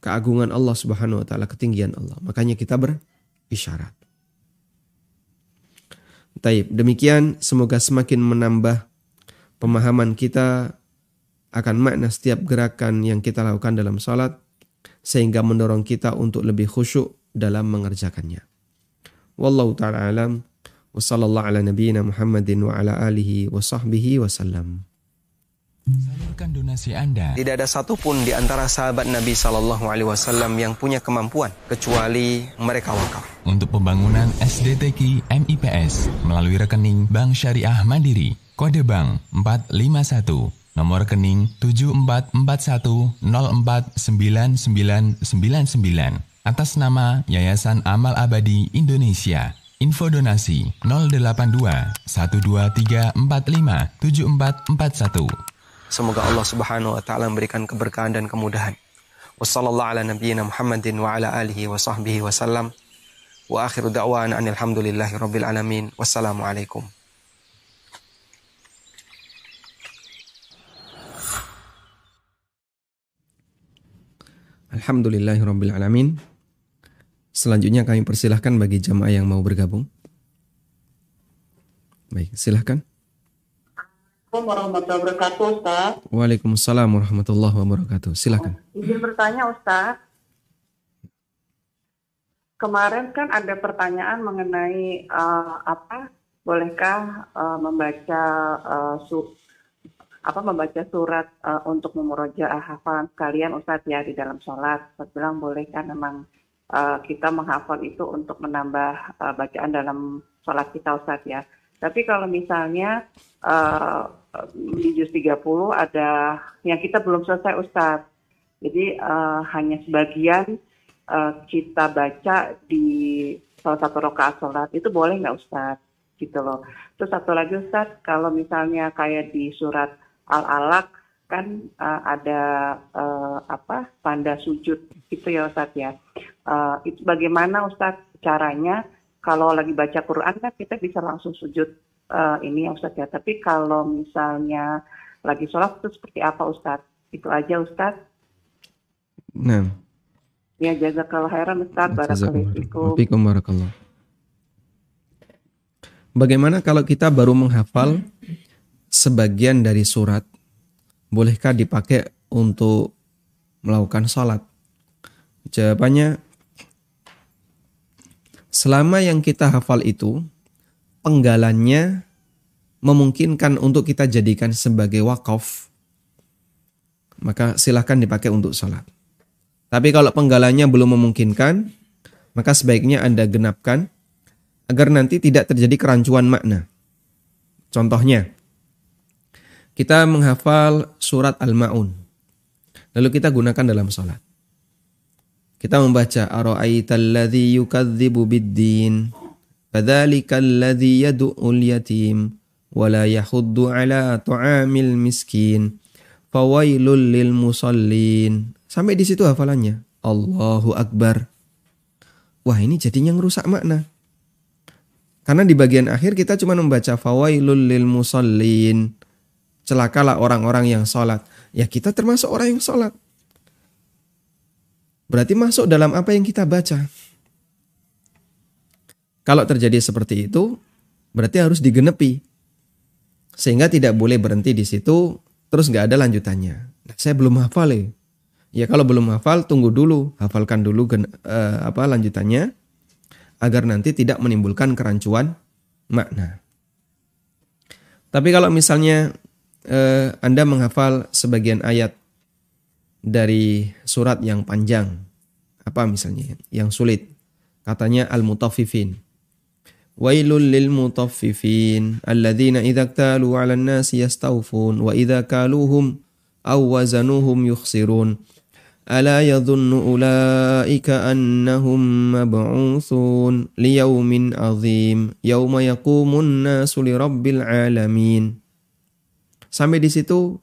keagungan Allah Subhanahu wa taala, ketinggian Allah. Makanya kita berisyarat. Taib. Demikian semoga semakin menambah pemahaman kita akan makna setiap gerakan yang kita lakukan dalam salat sehingga mendorong kita untuk lebih khusyuk dalam mengerjakannya. Wallahu taala alam wa sallallahu ala nabiyyina Muhammadin wa ala alihi wa sahbihi wasallam. Salurkan donasi Anda. Tidak ada satupun di antara sahabat Nabi Shallallahu Alaihi Wasallam yang punya kemampuan kecuali mereka wakaf. Untuk pembangunan SDTK MIPS melalui rekening Bank Syariah Mandiri, kode bank 451, nomor rekening 7441049999 atas nama Yayasan Amal Abadi Indonesia. Info donasi 082 12345 7441. Semoga Allah Subhanahu wa taala memberikan keberkahan dan kemudahan. Wassallallahu ala nabiyyina Muhammadin wa ala alihi alamin. Wassalamualaikum. Alhamdulillahi. Selanjutnya kami persilahkan bagi jamaah yang mau bergabung. Baik, silahkan. Assalamualaikum warahmatullahi wabarakatuh, Ustaz. Waalaikumsalam warahmatullahi wabarakatuh. Silakan. Izin bertanya, Ustaz. Kemarin kan ada pertanyaan mengenai uh, apa bolehkah uh, membaca uh, su apa membaca surat uh, untuk memurojaah hafalan sekalian Ustaz ya di dalam sholat. Ustaz bilang boleh kan memang uh, kita menghafal itu untuk menambah uh, bacaan dalam sholat kita Ustaz ya. Tapi kalau misalnya uh, di juz 30 ada yang kita belum selesai Ustadz. Jadi uh, hanya sebagian uh, kita baca di salah satu rokaat sholat itu boleh nggak Ustadz? Gitu loh. Terus satu lagi Ustadz, kalau misalnya kayak di surat Al-Alaq kan uh, ada uh, apa tanda sujud itu ya Ustadz ya. Uh, itu bagaimana Ustadz caranya kalau lagi baca Quran kan kita bisa langsung sujud uh, ini ya Ustadz ya. Tapi kalau misalnya lagi sholat itu seperti apa Ustadz? Itu aja Ustadz. Nah. Ya jazakallah khairan Ustadz. Barakallahu barakallah. Bagaimana kalau kita baru menghafal sebagian dari surat bolehkah dipakai untuk melakukan sholat? Jawabannya, selama yang kita hafal itu, penggalannya memungkinkan untuk kita jadikan sebagai wakaf, maka silahkan dipakai untuk sholat. Tapi kalau penggalannya belum memungkinkan, maka sebaiknya Anda genapkan agar nanti tidak terjadi kerancuan makna. Contohnya, kita menghafal surat Al-Ma'un. Lalu kita gunakan dalam sholat. Kita membaca Ara'aital ladzi yukadzibu biddin Fadzalikal ladzi yad'ul Wala yahuddu ala tu'amil miskin Fawailul lil musallin Sampai di situ hafalannya Allahu Akbar Wah ini jadinya ngerusak makna Karena di bagian akhir kita cuma membaca Fawailul lil musallin celakalah orang-orang yang sholat. Ya kita termasuk orang yang sholat. Berarti masuk dalam apa yang kita baca. Kalau terjadi seperti itu, berarti harus digenepi. Sehingga tidak boleh berhenti di situ, terus nggak ada lanjutannya. Nah, saya belum hafal ya. Ya kalau belum hafal, tunggu dulu, hafalkan dulu gen, uh, apa lanjutannya, agar nanti tidak menimbulkan kerancuan makna. Tapi kalau misalnya eh, Anda menghafal sebagian ayat dari surat yang panjang. Apa misalnya? Yang sulit. Katanya al-mutaffifin. Wailul lil mutaffifin alladzina idza iktalu 'alan nasi yastawfun wa idza kaluhum aw wazanuhum yukhsirun. Ala yadhunnu ulaika annahum mab'utsun liyaumin 'adzim yauma yaqumun. Sampai di situ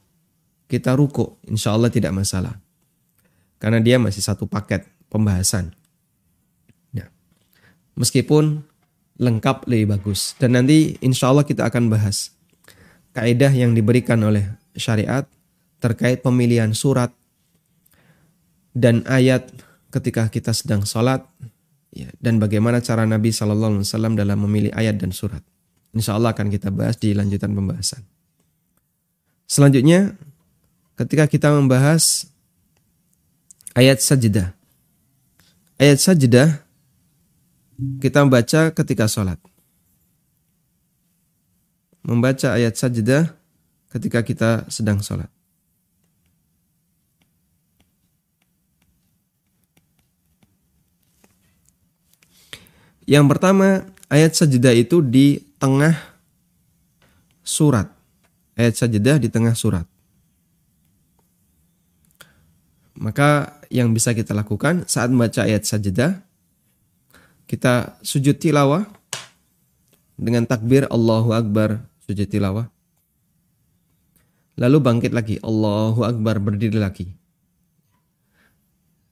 kita ruku, insya Allah tidak masalah. Karena dia masih satu paket pembahasan. Ya. Meskipun lengkap lebih bagus. Dan nanti insya Allah kita akan bahas kaidah yang diberikan oleh syariat terkait pemilihan surat dan ayat ketika kita sedang sholat ya, dan bagaimana cara Nabi Shallallahu Alaihi Wasallam dalam memilih ayat dan surat. Insya Allah akan kita bahas di lanjutan pembahasan. Selanjutnya, ketika kita membahas ayat sajdah. Ayat sajdah kita membaca ketika sholat. Membaca ayat sajdah ketika kita sedang sholat. Yang pertama, ayat sajdah itu di tengah surat ayat sajadah di tengah surat. Maka yang bisa kita lakukan saat membaca ayat sajadah, kita sujud tilawah dengan takbir Allahu Akbar sujud tilawah. Lalu bangkit lagi Allahu Akbar berdiri lagi.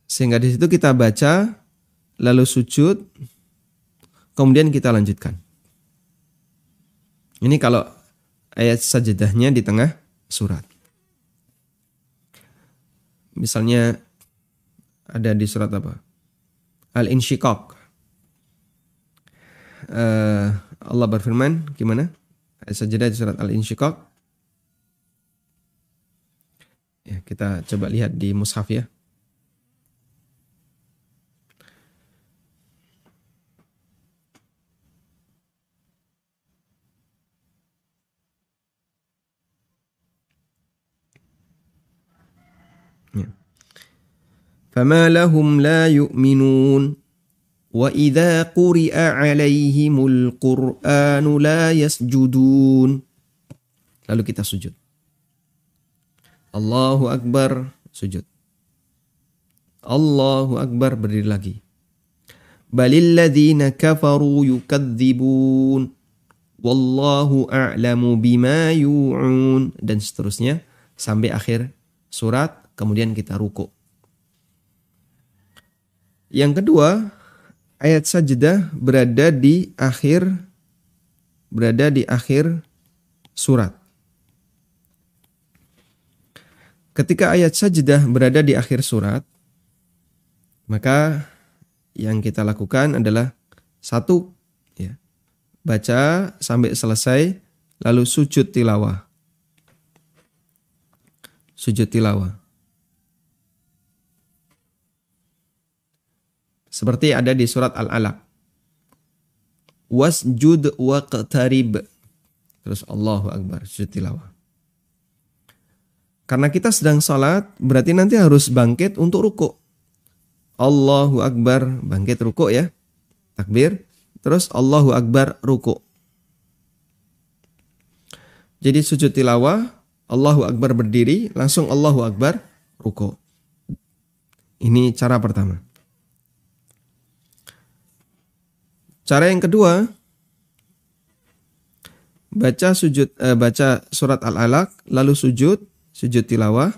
Sehingga di situ kita baca lalu sujud kemudian kita lanjutkan. Ini kalau ayat sajadahnya di tengah surat. Misalnya ada di surat apa? Al-Insyiqaq Uh, Allah berfirman gimana? Ayat sajadah di surat Al-Insyiqaq. Ya, kita coba lihat di mushaf ya. فما لهم لا يؤمنون وإذا قرئ عليهم القرآن لا يسجدون lalu kita sujud Allahu Akbar sujud Allahu Akbar berdiri lagi balil ladzina kafaru yukadzibun wallahu a'lamu bima yu'un dan seterusnya sampai akhir surat, kemudian kita ruku. Yang kedua, ayat sajdah berada di akhir berada di akhir surat. Ketika ayat sajdah berada di akhir surat, maka yang kita lakukan adalah satu ya, baca sampai selesai lalu sujud tilawah. Sujud tilawah. Seperti ada di surat Al-Alaq. Wasjud waqtarib. Terus Allahu Akbar, sujud tilawah. Karena kita sedang sholat, berarti nanti harus bangkit untuk ruku. Allahu Akbar, bangkit ruku ya. Takbir. Terus Allahu Akbar, ruku. Jadi sujud tilawah, Allahu Akbar berdiri, langsung Allahu Akbar, ruku. Ini cara pertama. Cara yang kedua, baca sujud eh, baca surat Al-Alaq lalu sujud, sujud tilawah.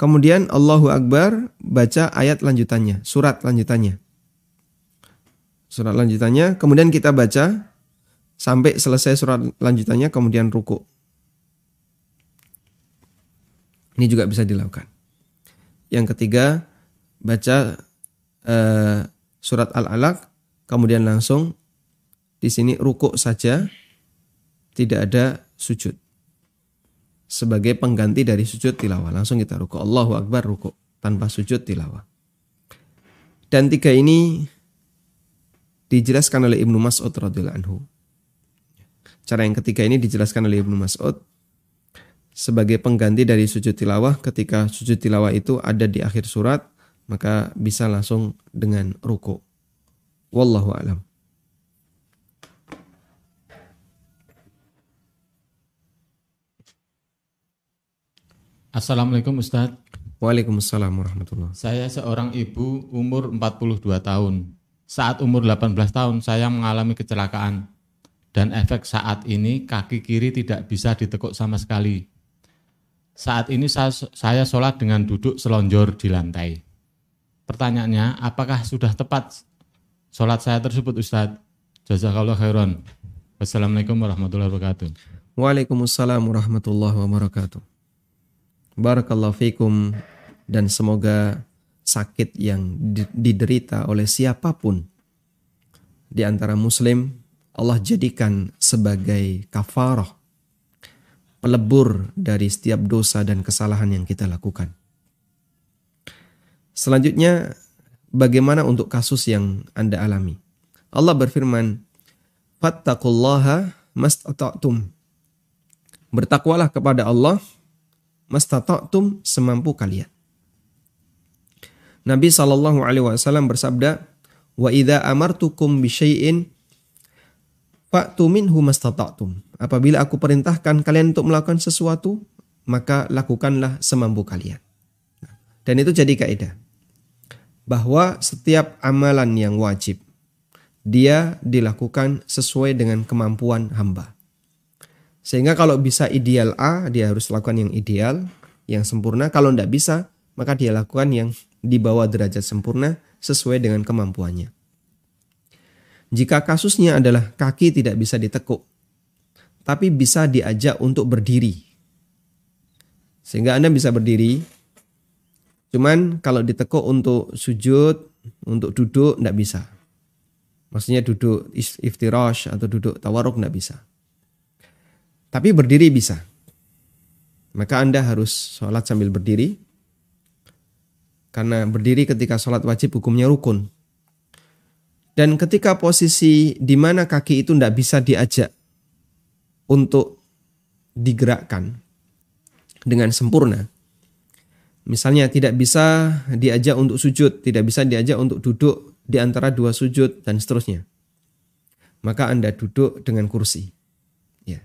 Kemudian Allahu Akbar baca ayat lanjutannya, surat lanjutannya. Surat lanjutannya, kemudian kita baca sampai selesai surat lanjutannya kemudian ruku. Ini juga bisa dilakukan. Yang ketiga, baca eh, surat Al-Alaq, kemudian langsung di sini rukuk saja, tidak ada sujud. Sebagai pengganti dari sujud tilawah. Langsung kita rukuk. Allahu Akbar rukuk. Tanpa sujud tilawah. Dan tiga ini dijelaskan oleh Ibnu Mas'ud radhiyallahu anhu. Cara yang ketiga ini dijelaskan oleh Ibnu Mas'ud sebagai pengganti dari sujud tilawah ketika sujud tilawah itu ada di akhir surat maka bisa langsung dengan ruku. Wallahu alam. Assalamualaikum Ustaz. Waalaikumsalam warahmatullahi Saya seorang ibu umur 42 tahun. Saat umur 18 tahun saya mengalami kecelakaan dan efek saat ini kaki kiri tidak bisa ditekuk sama sekali. Saat ini saya, saya sholat dengan duduk selonjor di lantai. Pertanyaannya, apakah sudah tepat sholat saya tersebut Ustaz? Jazakallah khairan. Wassalamualaikum warahmatullahi wabarakatuh. Waalaikumsalam warahmatullahi wabarakatuh. Barakallahu fikum dan semoga sakit yang diderita oleh siapa pun di antara muslim Allah jadikan sebagai kafarah pelebur dari setiap dosa dan kesalahan yang kita lakukan. Selanjutnya, bagaimana untuk kasus yang Anda alami? Allah berfirman, Fattakullaha mastata'tum. Bertakwalah kepada Allah mastata'tum semampu kalian. Nabi Shallallahu alaihi wasallam bersabda, "Wa idza amartukum bi syai'in fa'tu minhu mastata'tum." Apabila aku perintahkan kalian untuk melakukan sesuatu, maka lakukanlah semampu kalian. Dan itu jadi kaidah bahwa setiap amalan yang wajib dia dilakukan sesuai dengan kemampuan hamba. Sehingga kalau bisa ideal A, dia harus lakukan yang ideal, yang sempurna. Kalau tidak bisa, maka dia lakukan yang di bawah derajat sempurna sesuai dengan kemampuannya. Jika kasusnya adalah kaki tidak bisa ditekuk, tapi bisa diajak untuk berdiri. Sehingga Anda bisa berdiri, Cuman kalau ditekuk untuk sujud, untuk duduk tidak bisa. Maksudnya duduk iftirash atau duduk tawaruk tidak bisa. Tapi berdiri bisa. Maka Anda harus sholat sambil berdiri. Karena berdiri ketika sholat wajib hukumnya rukun. Dan ketika posisi di mana kaki itu tidak bisa diajak untuk digerakkan dengan sempurna, Misalnya tidak bisa diajak untuk sujud, tidak bisa diajak untuk duduk di antara dua sujud dan seterusnya. Maka Anda duduk dengan kursi. Ya.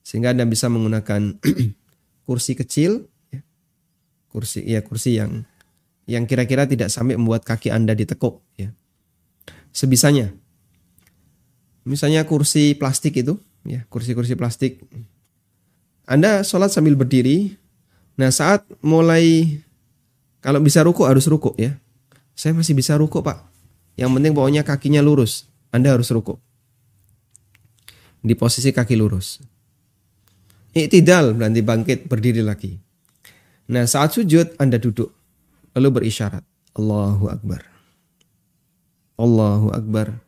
Sehingga Anda bisa menggunakan <clears throat> kursi kecil, ya. kursi ya kursi yang yang kira-kira tidak sampai membuat kaki Anda ditekuk ya. Sebisanya. Misalnya kursi plastik itu, ya, kursi-kursi plastik Anda sholat sambil berdiri. Nah saat mulai kalau bisa ruku harus ruku ya. Saya masih bisa ruku pak. Yang penting pokoknya kakinya lurus. Anda harus ruku. Di posisi kaki lurus. Iktidal berarti bangkit berdiri lagi. Nah saat sujud Anda duduk. Lalu berisyarat. Allahu Akbar. Allahu Akbar.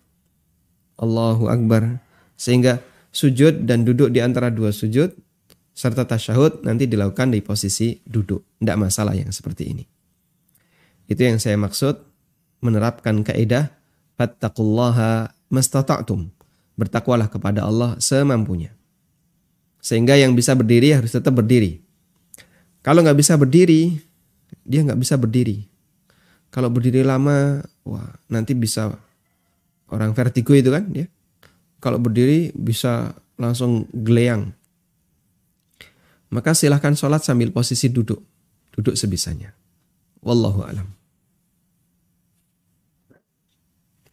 Allahu Akbar. Sehingga sujud dan duduk di antara dua sujud serta tasyahud nanti dilakukan di posisi duduk. Tidak masalah yang seperti ini. Itu yang saya maksud menerapkan kaidah fattaqullaha mastata'tum. Bertakwalah kepada Allah semampunya. Sehingga yang bisa berdiri harus tetap berdiri. Kalau nggak bisa berdiri, dia nggak bisa berdiri. Kalau berdiri lama, wah nanti bisa orang vertigo itu kan ya. Kalau berdiri bisa langsung geleang, maka silahkan sholat sambil posisi duduk. Duduk sebisanya. Wallahu alam.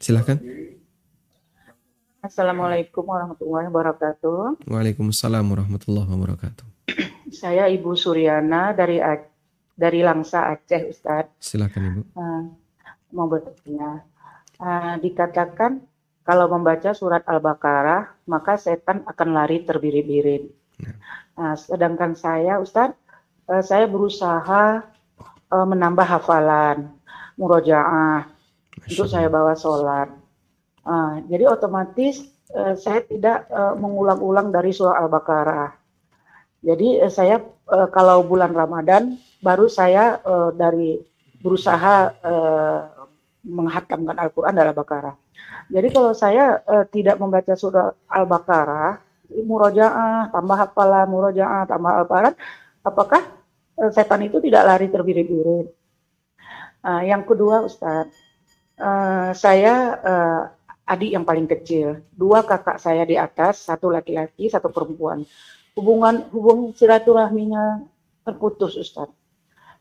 Silahkan. Assalamualaikum warahmatullahi wabarakatuh. Waalaikumsalam warahmatullahi wabarakatuh. Saya Ibu Suryana dari dari Langsa Aceh, Ustadz. Silakan Ibu. Uh, mau bertanya. Uh, dikatakan kalau membaca surat Al-Baqarah, maka setan akan lari terbirit-birit. Nah. Nah, sedangkan saya, Ustadz, uh, saya berusaha uh, menambah hafalan, murojaah, untuk saya bawa sholat. Uh, jadi otomatis uh, saya tidak uh, mengulang-ulang dari surah Al-Baqarah. Jadi uh, saya uh, kalau bulan Ramadan baru saya uh, dari berusaha uh, menghatamkan Al-Quran dalam Al-Baqarah. Jadi kalau saya uh, tidak membaca surah Al-Baqarah, murojaah, tambah hafalan, murojaah, tambah hafalan, apakah uh, setan itu tidak lari terbirit-birit? Uh, yang kedua, Ustadz, uh, saya uh, adik yang paling kecil, dua kakak saya di atas, satu laki-laki, satu perempuan. Hubungan hubung silaturahminya terputus, Ustadz.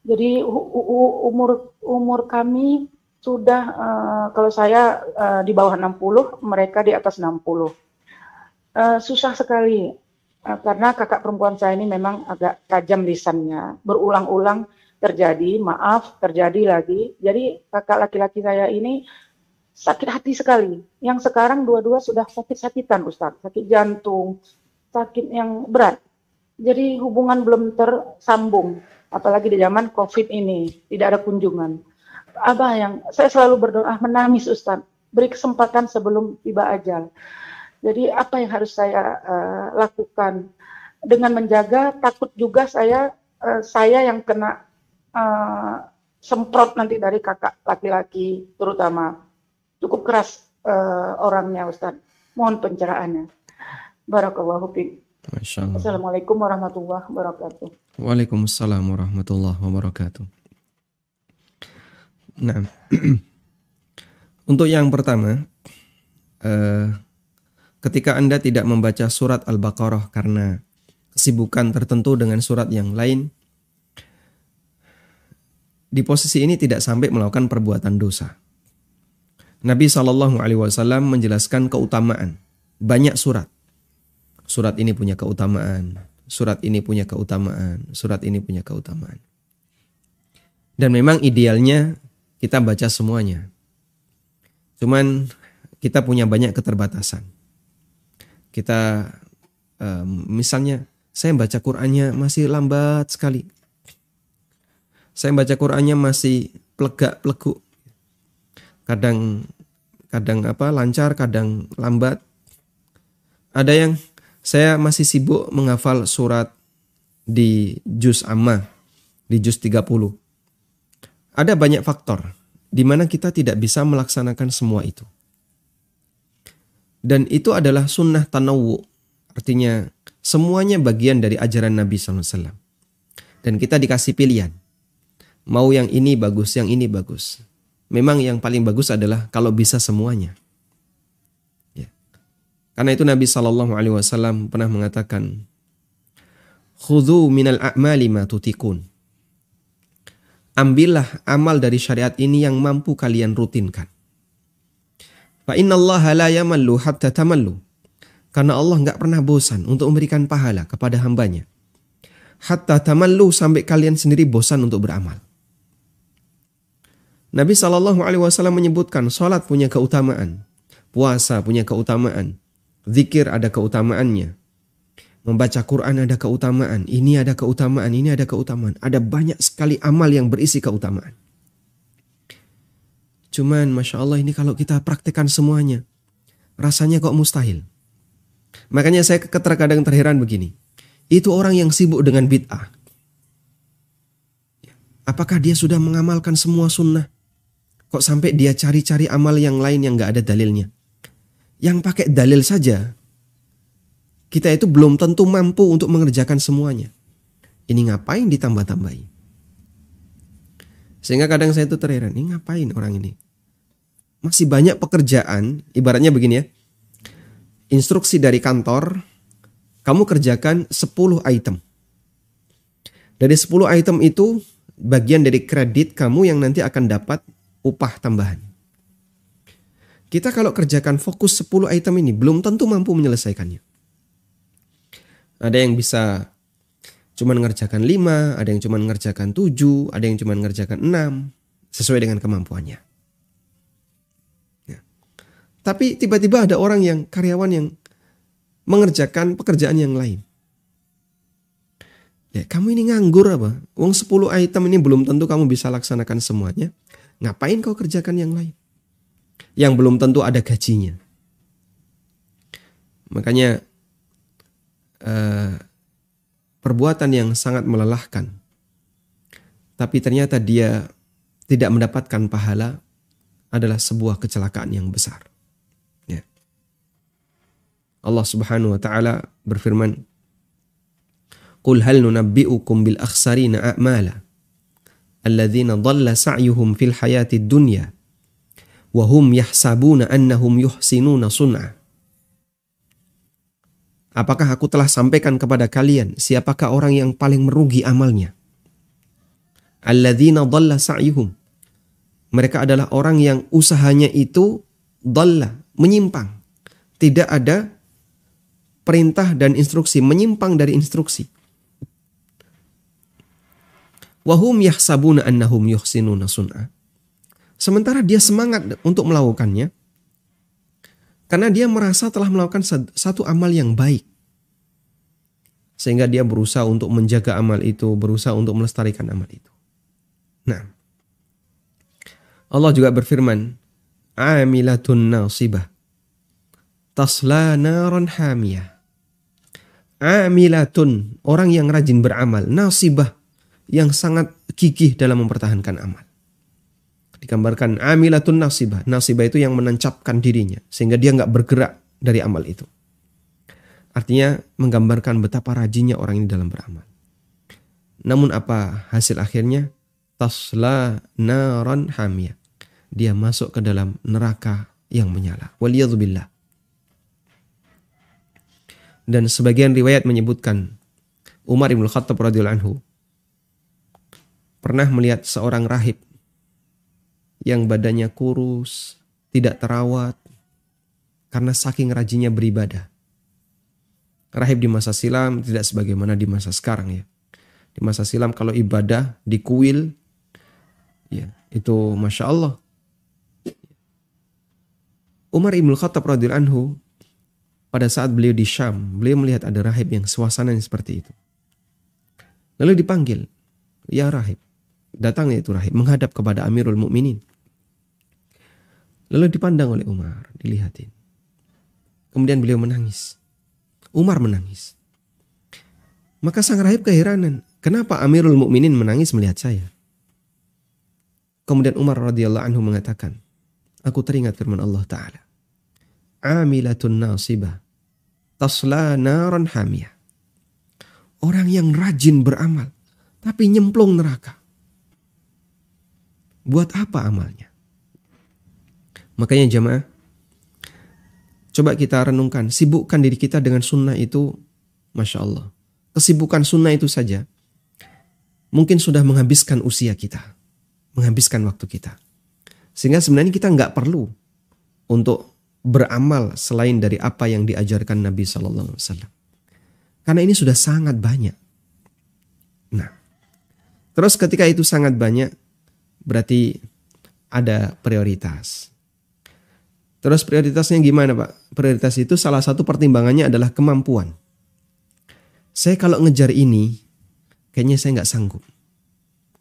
Jadi umur umur kami sudah uh, kalau saya uh, di bawah 60, mereka di atas 60 Uh, susah sekali uh, karena kakak perempuan saya ini memang agak tajam lisannya, berulang-ulang terjadi, maaf terjadi lagi. Jadi kakak laki-laki saya ini sakit hati sekali. Yang sekarang dua-dua sudah sakit-sakitan Ustaz, sakit jantung, sakit yang berat. Jadi hubungan belum tersambung, apalagi di zaman COVID ini tidak ada kunjungan. Abah yang saya selalu berdoa menangis Ustaz, beri kesempatan sebelum tiba ajal. Jadi apa yang harus saya uh, lakukan dengan menjaga takut juga saya uh, saya yang kena uh, semprot nanti dari kakak laki-laki terutama cukup keras uh, orangnya Ustaz. Mohon pencerahannya. Barakallahu fiik. Assalamualaikum warahmatullahi wabarakatuh. Waalaikumsalam warahmatullahi wabarakatuh. Nah, <clears throat> untuk yang pertama, uh, ketika Anda tidak membaca surat Al-Baqarah karena kesibukan tertentu dengan surat yang lain, di posisi ini tidak sampai melakukan perbuatan dosa. Nabi Shallallahu Alaihi Wasallam menjelaskan keutamaan banyak surat. Surat ini punya keutamaan, surat ini punya keutamaan, surat ini punya keutamaan. Dan memang idealnya kita baca semuanya. Cuman kita punya banyak keterbatasan kita um, misalnya saya baca Qurannya masih lambat sekali. Saya baca Qurannya masih plegak pleguk. Kadang kadang apa lancar, kadang lambat. Ada yang saya masih sibuk menghafal surat di juz amma, di juz 30. Ada banyak faktor di mana kita tidak bisa melaksanakan semua itu. Dan itu adalah sunnah tanawu. Artinya semuanya bagian dari ajaran Nabi SAW. Dan kita dikasih pilihan. Mau yang ini bagus, yang ini bagus. Memang yang paling bagus adalah kalau bisa semuanya. Ya. Karena itu Nabi Shallallahu Alaihi Wasallam pernah mengatakan, "Khudhu minal a'mali ma tutikun." Ambillah amal dari syariat ini yang mampu kalian rutinkan. Fa innallaha la yamallu hatta tamallu. Karena Allah nggak pernah bosan untuk memberikan pahala kepada hambanya hatta tamallu sampai kalian sendiri bosan untuk beramal. Nabi Shallallahu Alaihi Wasallam menyebutkan sholat punya keutamaan, puasa punya keutamaan, zikir ada keutamaannya, membaca Quran ada keutamaan, ini ada keutamaan, ini ada keutamaan, ada banyak sekali amal yang berisi keutamaan. Cuman masya Allah ini kalau kita praktekkan semuanya, rasanya kok mustahil. Makanya saya terkadang terheran begini. Itu orang yang sibuk dengan bid'ah. Apakah dia sudah mengamalkan semua sunnah? Kok sampai dia cari-cari amal yang lain yang gak ada dalilnya? Yang pakai dalil saja, kita itu belum tentu mampu untuk mengerjakan semuanya. Ini ngapain ditambah-tambahin? Sehingga kadang saya itu terheran, ini ngapain orang ini? Masih banyak pekerjaan, ibaratnya begini ya. Instruksi dari kantor, kamu kerjakan 10 item. Dari 10 item itu bagian dari kredit kamu yang nanti akan dapat upah tambahan. Kita kalau kerjakan fokus 10 item ini belum tentu mampu menyelesaikannya. Ada yang bisa cuma mengerjakan 5, ada yang cuma mengerjakan 7, ada yang cuma mengerjakan 6 sesuai dengan kemampuannya. Tapi tiba-tiba ada orang yang karyawan yang mengerjakan pekerjaan yang lain. Ya, kamu ini nganggur apa? Uang 10 item ini belum tentu kamu bisa laksanakan semuanya. Ngapain kau kerjakan yang lain? Yang belum tentu ada gajinya. Makanya eh, perbuatan yang sangat melelahkan. Tapi ternyata dia tidak mendapatkan pahala adalah sebuah kecelakaan yang besar. Allah Subhanahu wa taala berfirman Qul hal nunabbi'ukum bil akhsarina a'mala alladzina dhalla sa'yuhum fil hayatid dunya wa hum yahsabuna annahum yuhsinuna sun'a Apakah aku telah sampaikan kepada kalian siapakah orang yang paling merugi amalnya? Alladzina dhalla sa'yuhum. Mereka adalah orang yang usahanya itu dhalla, menyimpang. Tidak ada perintah dan instruksi, menyimpang dari instruksi. Wahum yahsabuna annahum yuhsinuna sun'a. Sementara dia semangat untuk melakukannya, karena dia merasa telah melakukan satu amal yang baik. Sehingga dia berusaha untuk menjaga amal itu, berusaha untuk melestarikan amal itu. Nah, Allah juga berfirman, Amilatun nasibah, tasla naran hamiyah amilatun, orang yang rajin beramal, nasibah yang sangat gigih dalam mempertahankan amal. Digambarkan amilatun nasibah. Nasibah itu yang menancapkan dirinya sehingga dia nggak bergerak dari amal itu. Artinya menggambarkan betapa rajinnya orang ini dalam beramal. Namun apa hasil akhirnya? Tasla naran hamiyah. Dia masuk ke dalam neraka yang menyala. Waliyadzubillah. Dan sebagian riwayat menyebutkan Umar ibn Khattab radhiyallahu anhu pernah melihat seorang rahib yang badannya kurus, tidak terawat karena saking rajinnya beribadah. Rahib di masa silam tidak sebagaimana di masa sekarang ya. Di masa silam kalau ibadah di kuil ya itu masya Allah. Umar ibn Khattab radhiyallahu anhu pada saat beliau di Syam, beliau melihat ada rahib yang suasananya seperti itu. Lalu dipanggil, ya rahib. Datangnya itu rahib menghadap kepada Amirul Mukminin. Lalu dipandang oleh Umar, dilihatin. Kemudian beliau menangis. Umar menangis. Maka sang rahib keheranan, kenapa Amirul Mukminin menangis melihat saya? Kemudian Umar radhiyallahu anhu mengatakan, aku teringat firman Allah taala. Amilatun nasibah tasla naran hamiyah. Orang yang rajin beramal tapi nyemplung neraka. Buat apa amalnya? Makanya jamaah, coba kita renungkan, sibukkan diri kita dengan sunnah itu, Masya Allah. Kesibukan sunnah itu saja, mungkin sudah menghabiskan usia kita, menghabiskan waktu kita. Sehingga sebenarnya kita nggak perlu untuk beramal selain dari apa yang diajarkan Nabi Shallallahu Alaihi Wasallam. Karena ini sudah sangat banyak. Nah, terus ketika itu sangat banyak, berarti ada prioritas. Terus prioritasnya gimana Pak? Prioritas itu salah satu pertimbangannya adalah kemampuan. Saya kalau ngejar ini, kayaknya saya nggak sanggup.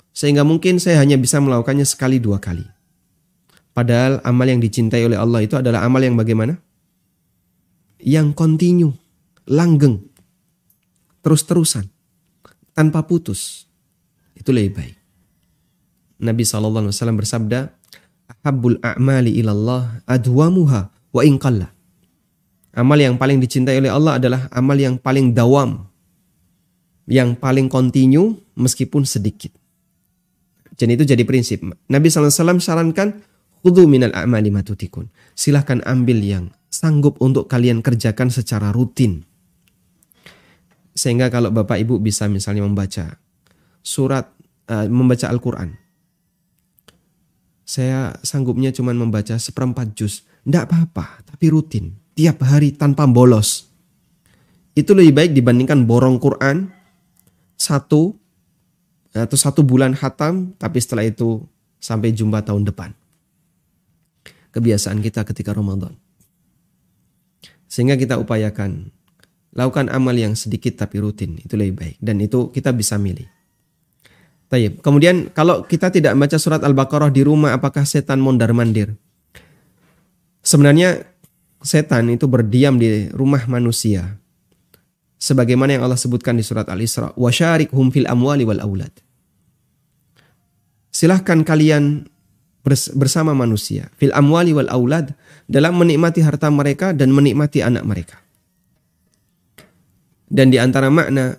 Sehingga mungkin saya hanya bisa melakukannya sekali dua kali. Padahal amal yang dicintai oleh Allah itu adalah amal yang bagaimana? Yang kontinu, langgeng, terus-terusan, tanpa putus. Itu lebih baik. Nabi SAW bersabda, Ahabbul a'mali ilallah adwamuha wa inqalla. Amal yang paling dicintai oleh Allah adalah amal yang paling dawam, yang paling kontinu meskipun sedikit. Dan itu jadi prinsip. Nabi SAW sarankan Kudu minal a'mali matutikun. Silahkan ambil yang sanggup untuk kalian kerjakan secara rutin. Sehingga kalau Bapak Ibu bisa misalnya membaca surat, uh, membaca Al-Quran. Saya sanggupnya cuma membaca seperempat juz. Tidak apa-apa, tapi rutin. Tiap hari tanpa bolos. Itu lebih baik dibandingkan borong Quran satu atau satu bulan hatam, tapi setelah itu sampai jumpa tahun depan kebiasaan kita ketika Ramadan. Sehingga kita upayakan lakukan amal yang sedikit tapi rutin, itu lebih baik dan itu kita bisa milih. Kemudian kalau kita tidak membaca surat Al-Baqarah di rumah apakah setan mondar-mandir? Sebenarnya setan itu berdiam di rumah manusia. Sebagaimana yang Allah sebutkan di surat Al-Isra, "Wa syarikhum fil amwali wal aulad." Silahkan kalian bersama manusia fil amwali wal aulad dalam menikmati harta mereka dan menikmati anak mereka. Dan di antara makna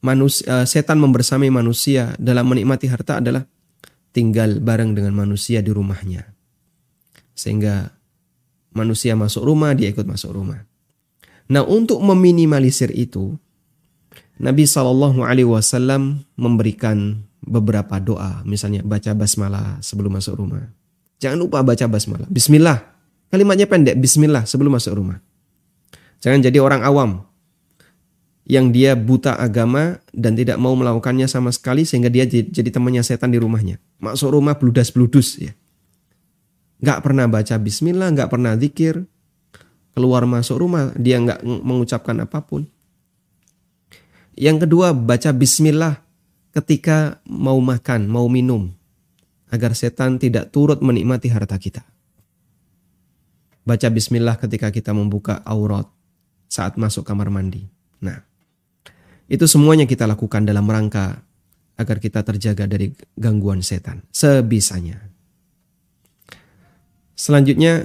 manusia, eh, setan membersamai manusia dalam menikmati harta adalah tinggal bareng dengan manusia di rumahnya. Sehingga manusia masuk rumah, dia ikut masuk rumah. Nah, untuk meminimalisir itu, Nabi Shallallahu Alaihi Wasallam memberikan beberapa doa, misalnya baca basmalah sebelum masuk rumah. Jangan lupa baca basmalah. Bismillah. Kalimatnya pendek, bismillah sebelum masuk rumah. Jangan jadi orang awam yang dia buta agama dan tidak mau melakukannya sama sekali sehingga dia jadi temannya setan di rumahnya. Masuk rumah bludas-bludus ya. Gak pernah baca bismillah, gak pernah zikir. Keluar masuk rumah dia gak mengucapkan apa pun. Yang kedua baca bismillah ketika mau makan, mau minum, agar setan tidak turut menikmati harta kita. Baca bismillah ketika kita membuka aurat saat masuk kamar mandi. Nah, itu semuanya kita lakukan dalam rangka agar kita terjaga dari gangguan setan sebisanya. Selanjutnya,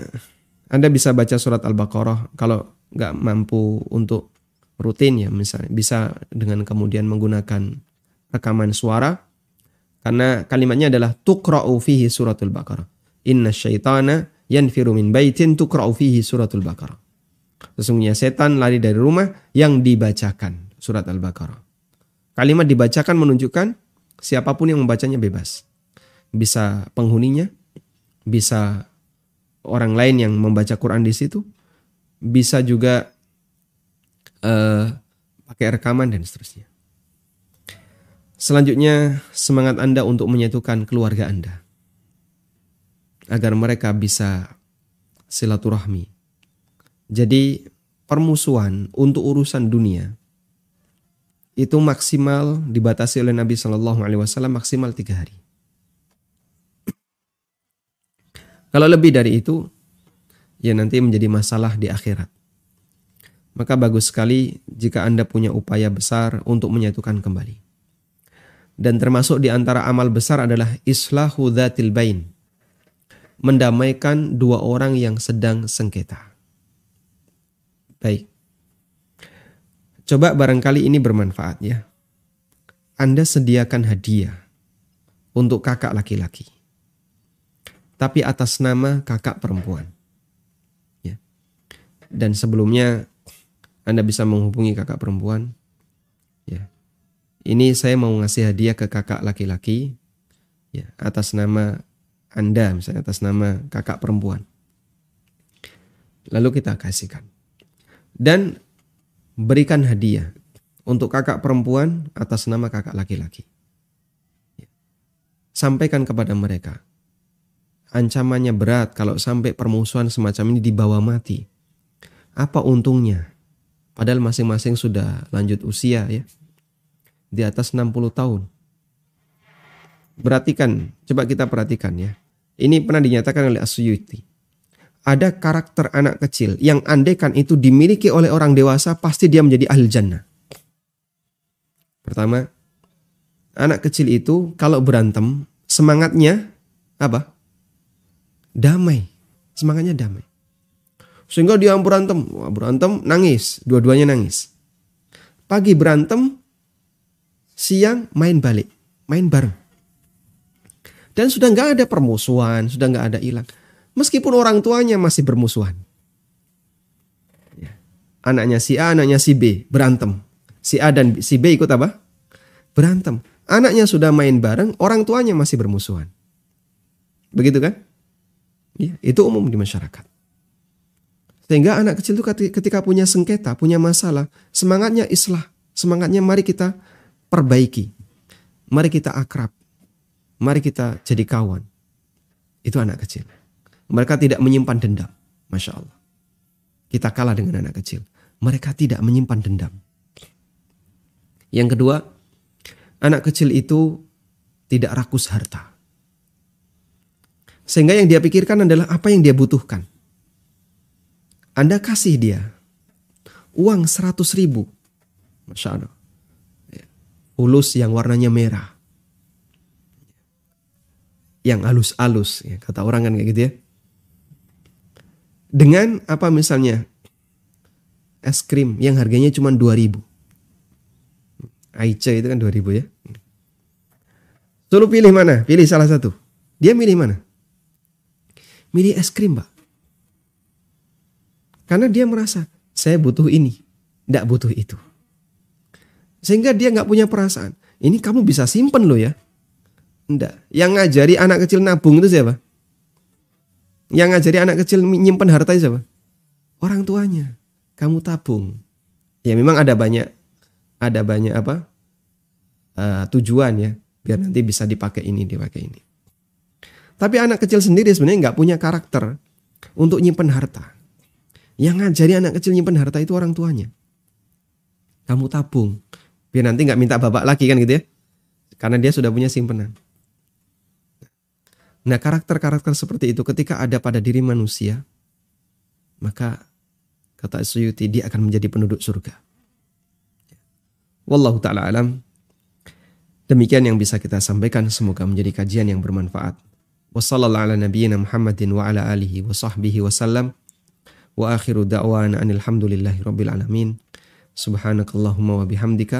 Anda bisa baca surat Al-Baqarah kalau nggak mampu untuk rutin ya misalnya bisa dengan kemudian menggunakan rekaman suara karena kalimatnya adalah tuqra'u fihi suratul baqarah. Inna syaitana yanfiru min baitin tuqra'u fihi suratul baqarah. Sesungguhnya setan lari dari rumah yang dibacakan surat Al-Baqarah. Kalimat dibacakan menunjukkan siapa pun yang membacanya bebas. Bisa penghuninya, bisa orang lain yang membaca Quran di situ, bisa juga uh, pakai rekaman dan seterusnya. Selanjutnya, semangat Anda untuk menyatukan keluarga Anda. Agar mereka bisa silaturahmi. Jadi, permusuhan untuk urusan dunia itu maksimal dibatasi oleh Nabi Shallallahu Alaihi Wasallam maksimal tiga hari. Kalau lebih dari itu, ya nanti menjadi masalah di akhirat. Maka bagus sekali jika Anda punya upaya besar untuk menyatukan kembali. Dan termasuk di antara amal besar adalah islahu dzatil bain. Mendamaikan dua orang yang sedang sengketa. Baik. Coba barangkali ini bermanfaat ya. Anda sediakan hadiah untuk kakak laki-laki. Tapi atas nama kakak perempuan. Ya. Dan sebelumnya Anda bisa menghubungi kakak perempuan. Ya ini saya mau ngasih hadiah ke kakak laki-laki ya atas nama Anda misalnya atas nama kakak perempuan. Lalu kita kasihkan. Dan berikan hadiah untuk kakak perempuan atas nama kakak laki-laki. Sampaikan kepada mereka. Ancamannya berat kalau sampai permusuhan semacam ini dibawa mati. Apa untungnya? Padahal masing-masing sudah lanjut usia ya. Di atas 60 tahun. Perhatikan, coba kita perhatikan ya. Ini pernah dinyatakan oleh Asyuyuti. Ada karakter anak kecil yang andekan itu dimiliki oleh orang dewasa pasti dia menjadi ahli jannah. Pertama, anak kecil itu kalau berantem semangatnya apa? Damai. Semangatnya damai. Sehingga dia berantem, berantem nangis, dua-duanya nangis. Pagi berantem, siang main balik, main bareng. Dan sudah nggak ada permusuhan, sudah nggak ada hilang. Meskipun orang tuanya masih bermusuhan. Ya. Anaknya si A, anaknya si B berantem. Si A dan si B ikut apa? Berantem. Anaknya sudah main bareng, orang tuanya masih bermusuhan. Begitu kan? Ya, itu umum di masyarakat. Sehingga anak kecil itu ketika punya sengketa, punya masalah, semangatnya islah, semangatnya mari kita perbaiki. Mari kita akrab. Mari kita jadi kawan. Itu anak kecil. Mereka tidak menyimpan dendam. Masya Allah. Kita kalah dengan anak kecil. Mereka tidak menyimpan dendam. Yang kedua, anak kecil itu tidak rakus harta. Sehingga yang dia pikirkan adalah apa yang dia butuhkan. Anda kasih dia uang 100 ribu. Masya Allah. Ulus yang warnanya merah. Yang alus-alus. Ya, kata orang kan kayak gitu ya. Dengan apa misalnya es krim yang harganya cuma 2 ribu. Aice itu kan 2000 ya. Suruh pilih mana? Pilih salah satu. Dia milih mana? Milih es krim, Pak. Karena dia merasa, saya butuh ini, tidak butuh itu. Sehingga dia nggak punya perasaan. Ini kamu bisa simpen loh ya. Enggak. Yang ngajari anak kecil nabung itu siapa? Yang ngajari anak kecil nyimpen harta itu siapa? Orang tuanya. Kamu tabung. Ya memang ada banyak ada banyak apa uh, tujuan ya biar nanti bisa dipakai ini dipakai ini. Tapi anak kecil sendiri sebenarnya nggak punya karakter untuk nyimpen harta. Yang ngajari anak kecil nyimpen harta itu orang tuanya. Kamu tabung biar nanti nggak minta bapak lagi kan gitu ya, karena dia sudah punya simpenan. Nah karakter-karakter seperti itu ketika ada pada diri manusia, maka kata Suyuti dia akan menjadi penduduk surga. Wallahu taala alam. Demikian yang bisa kita sampaikan semoga menjadi kajian yang bermanfaat. Ala nabiyyina Muhammadin wa wa sahbihi. Wa alamin. Wa bihamdika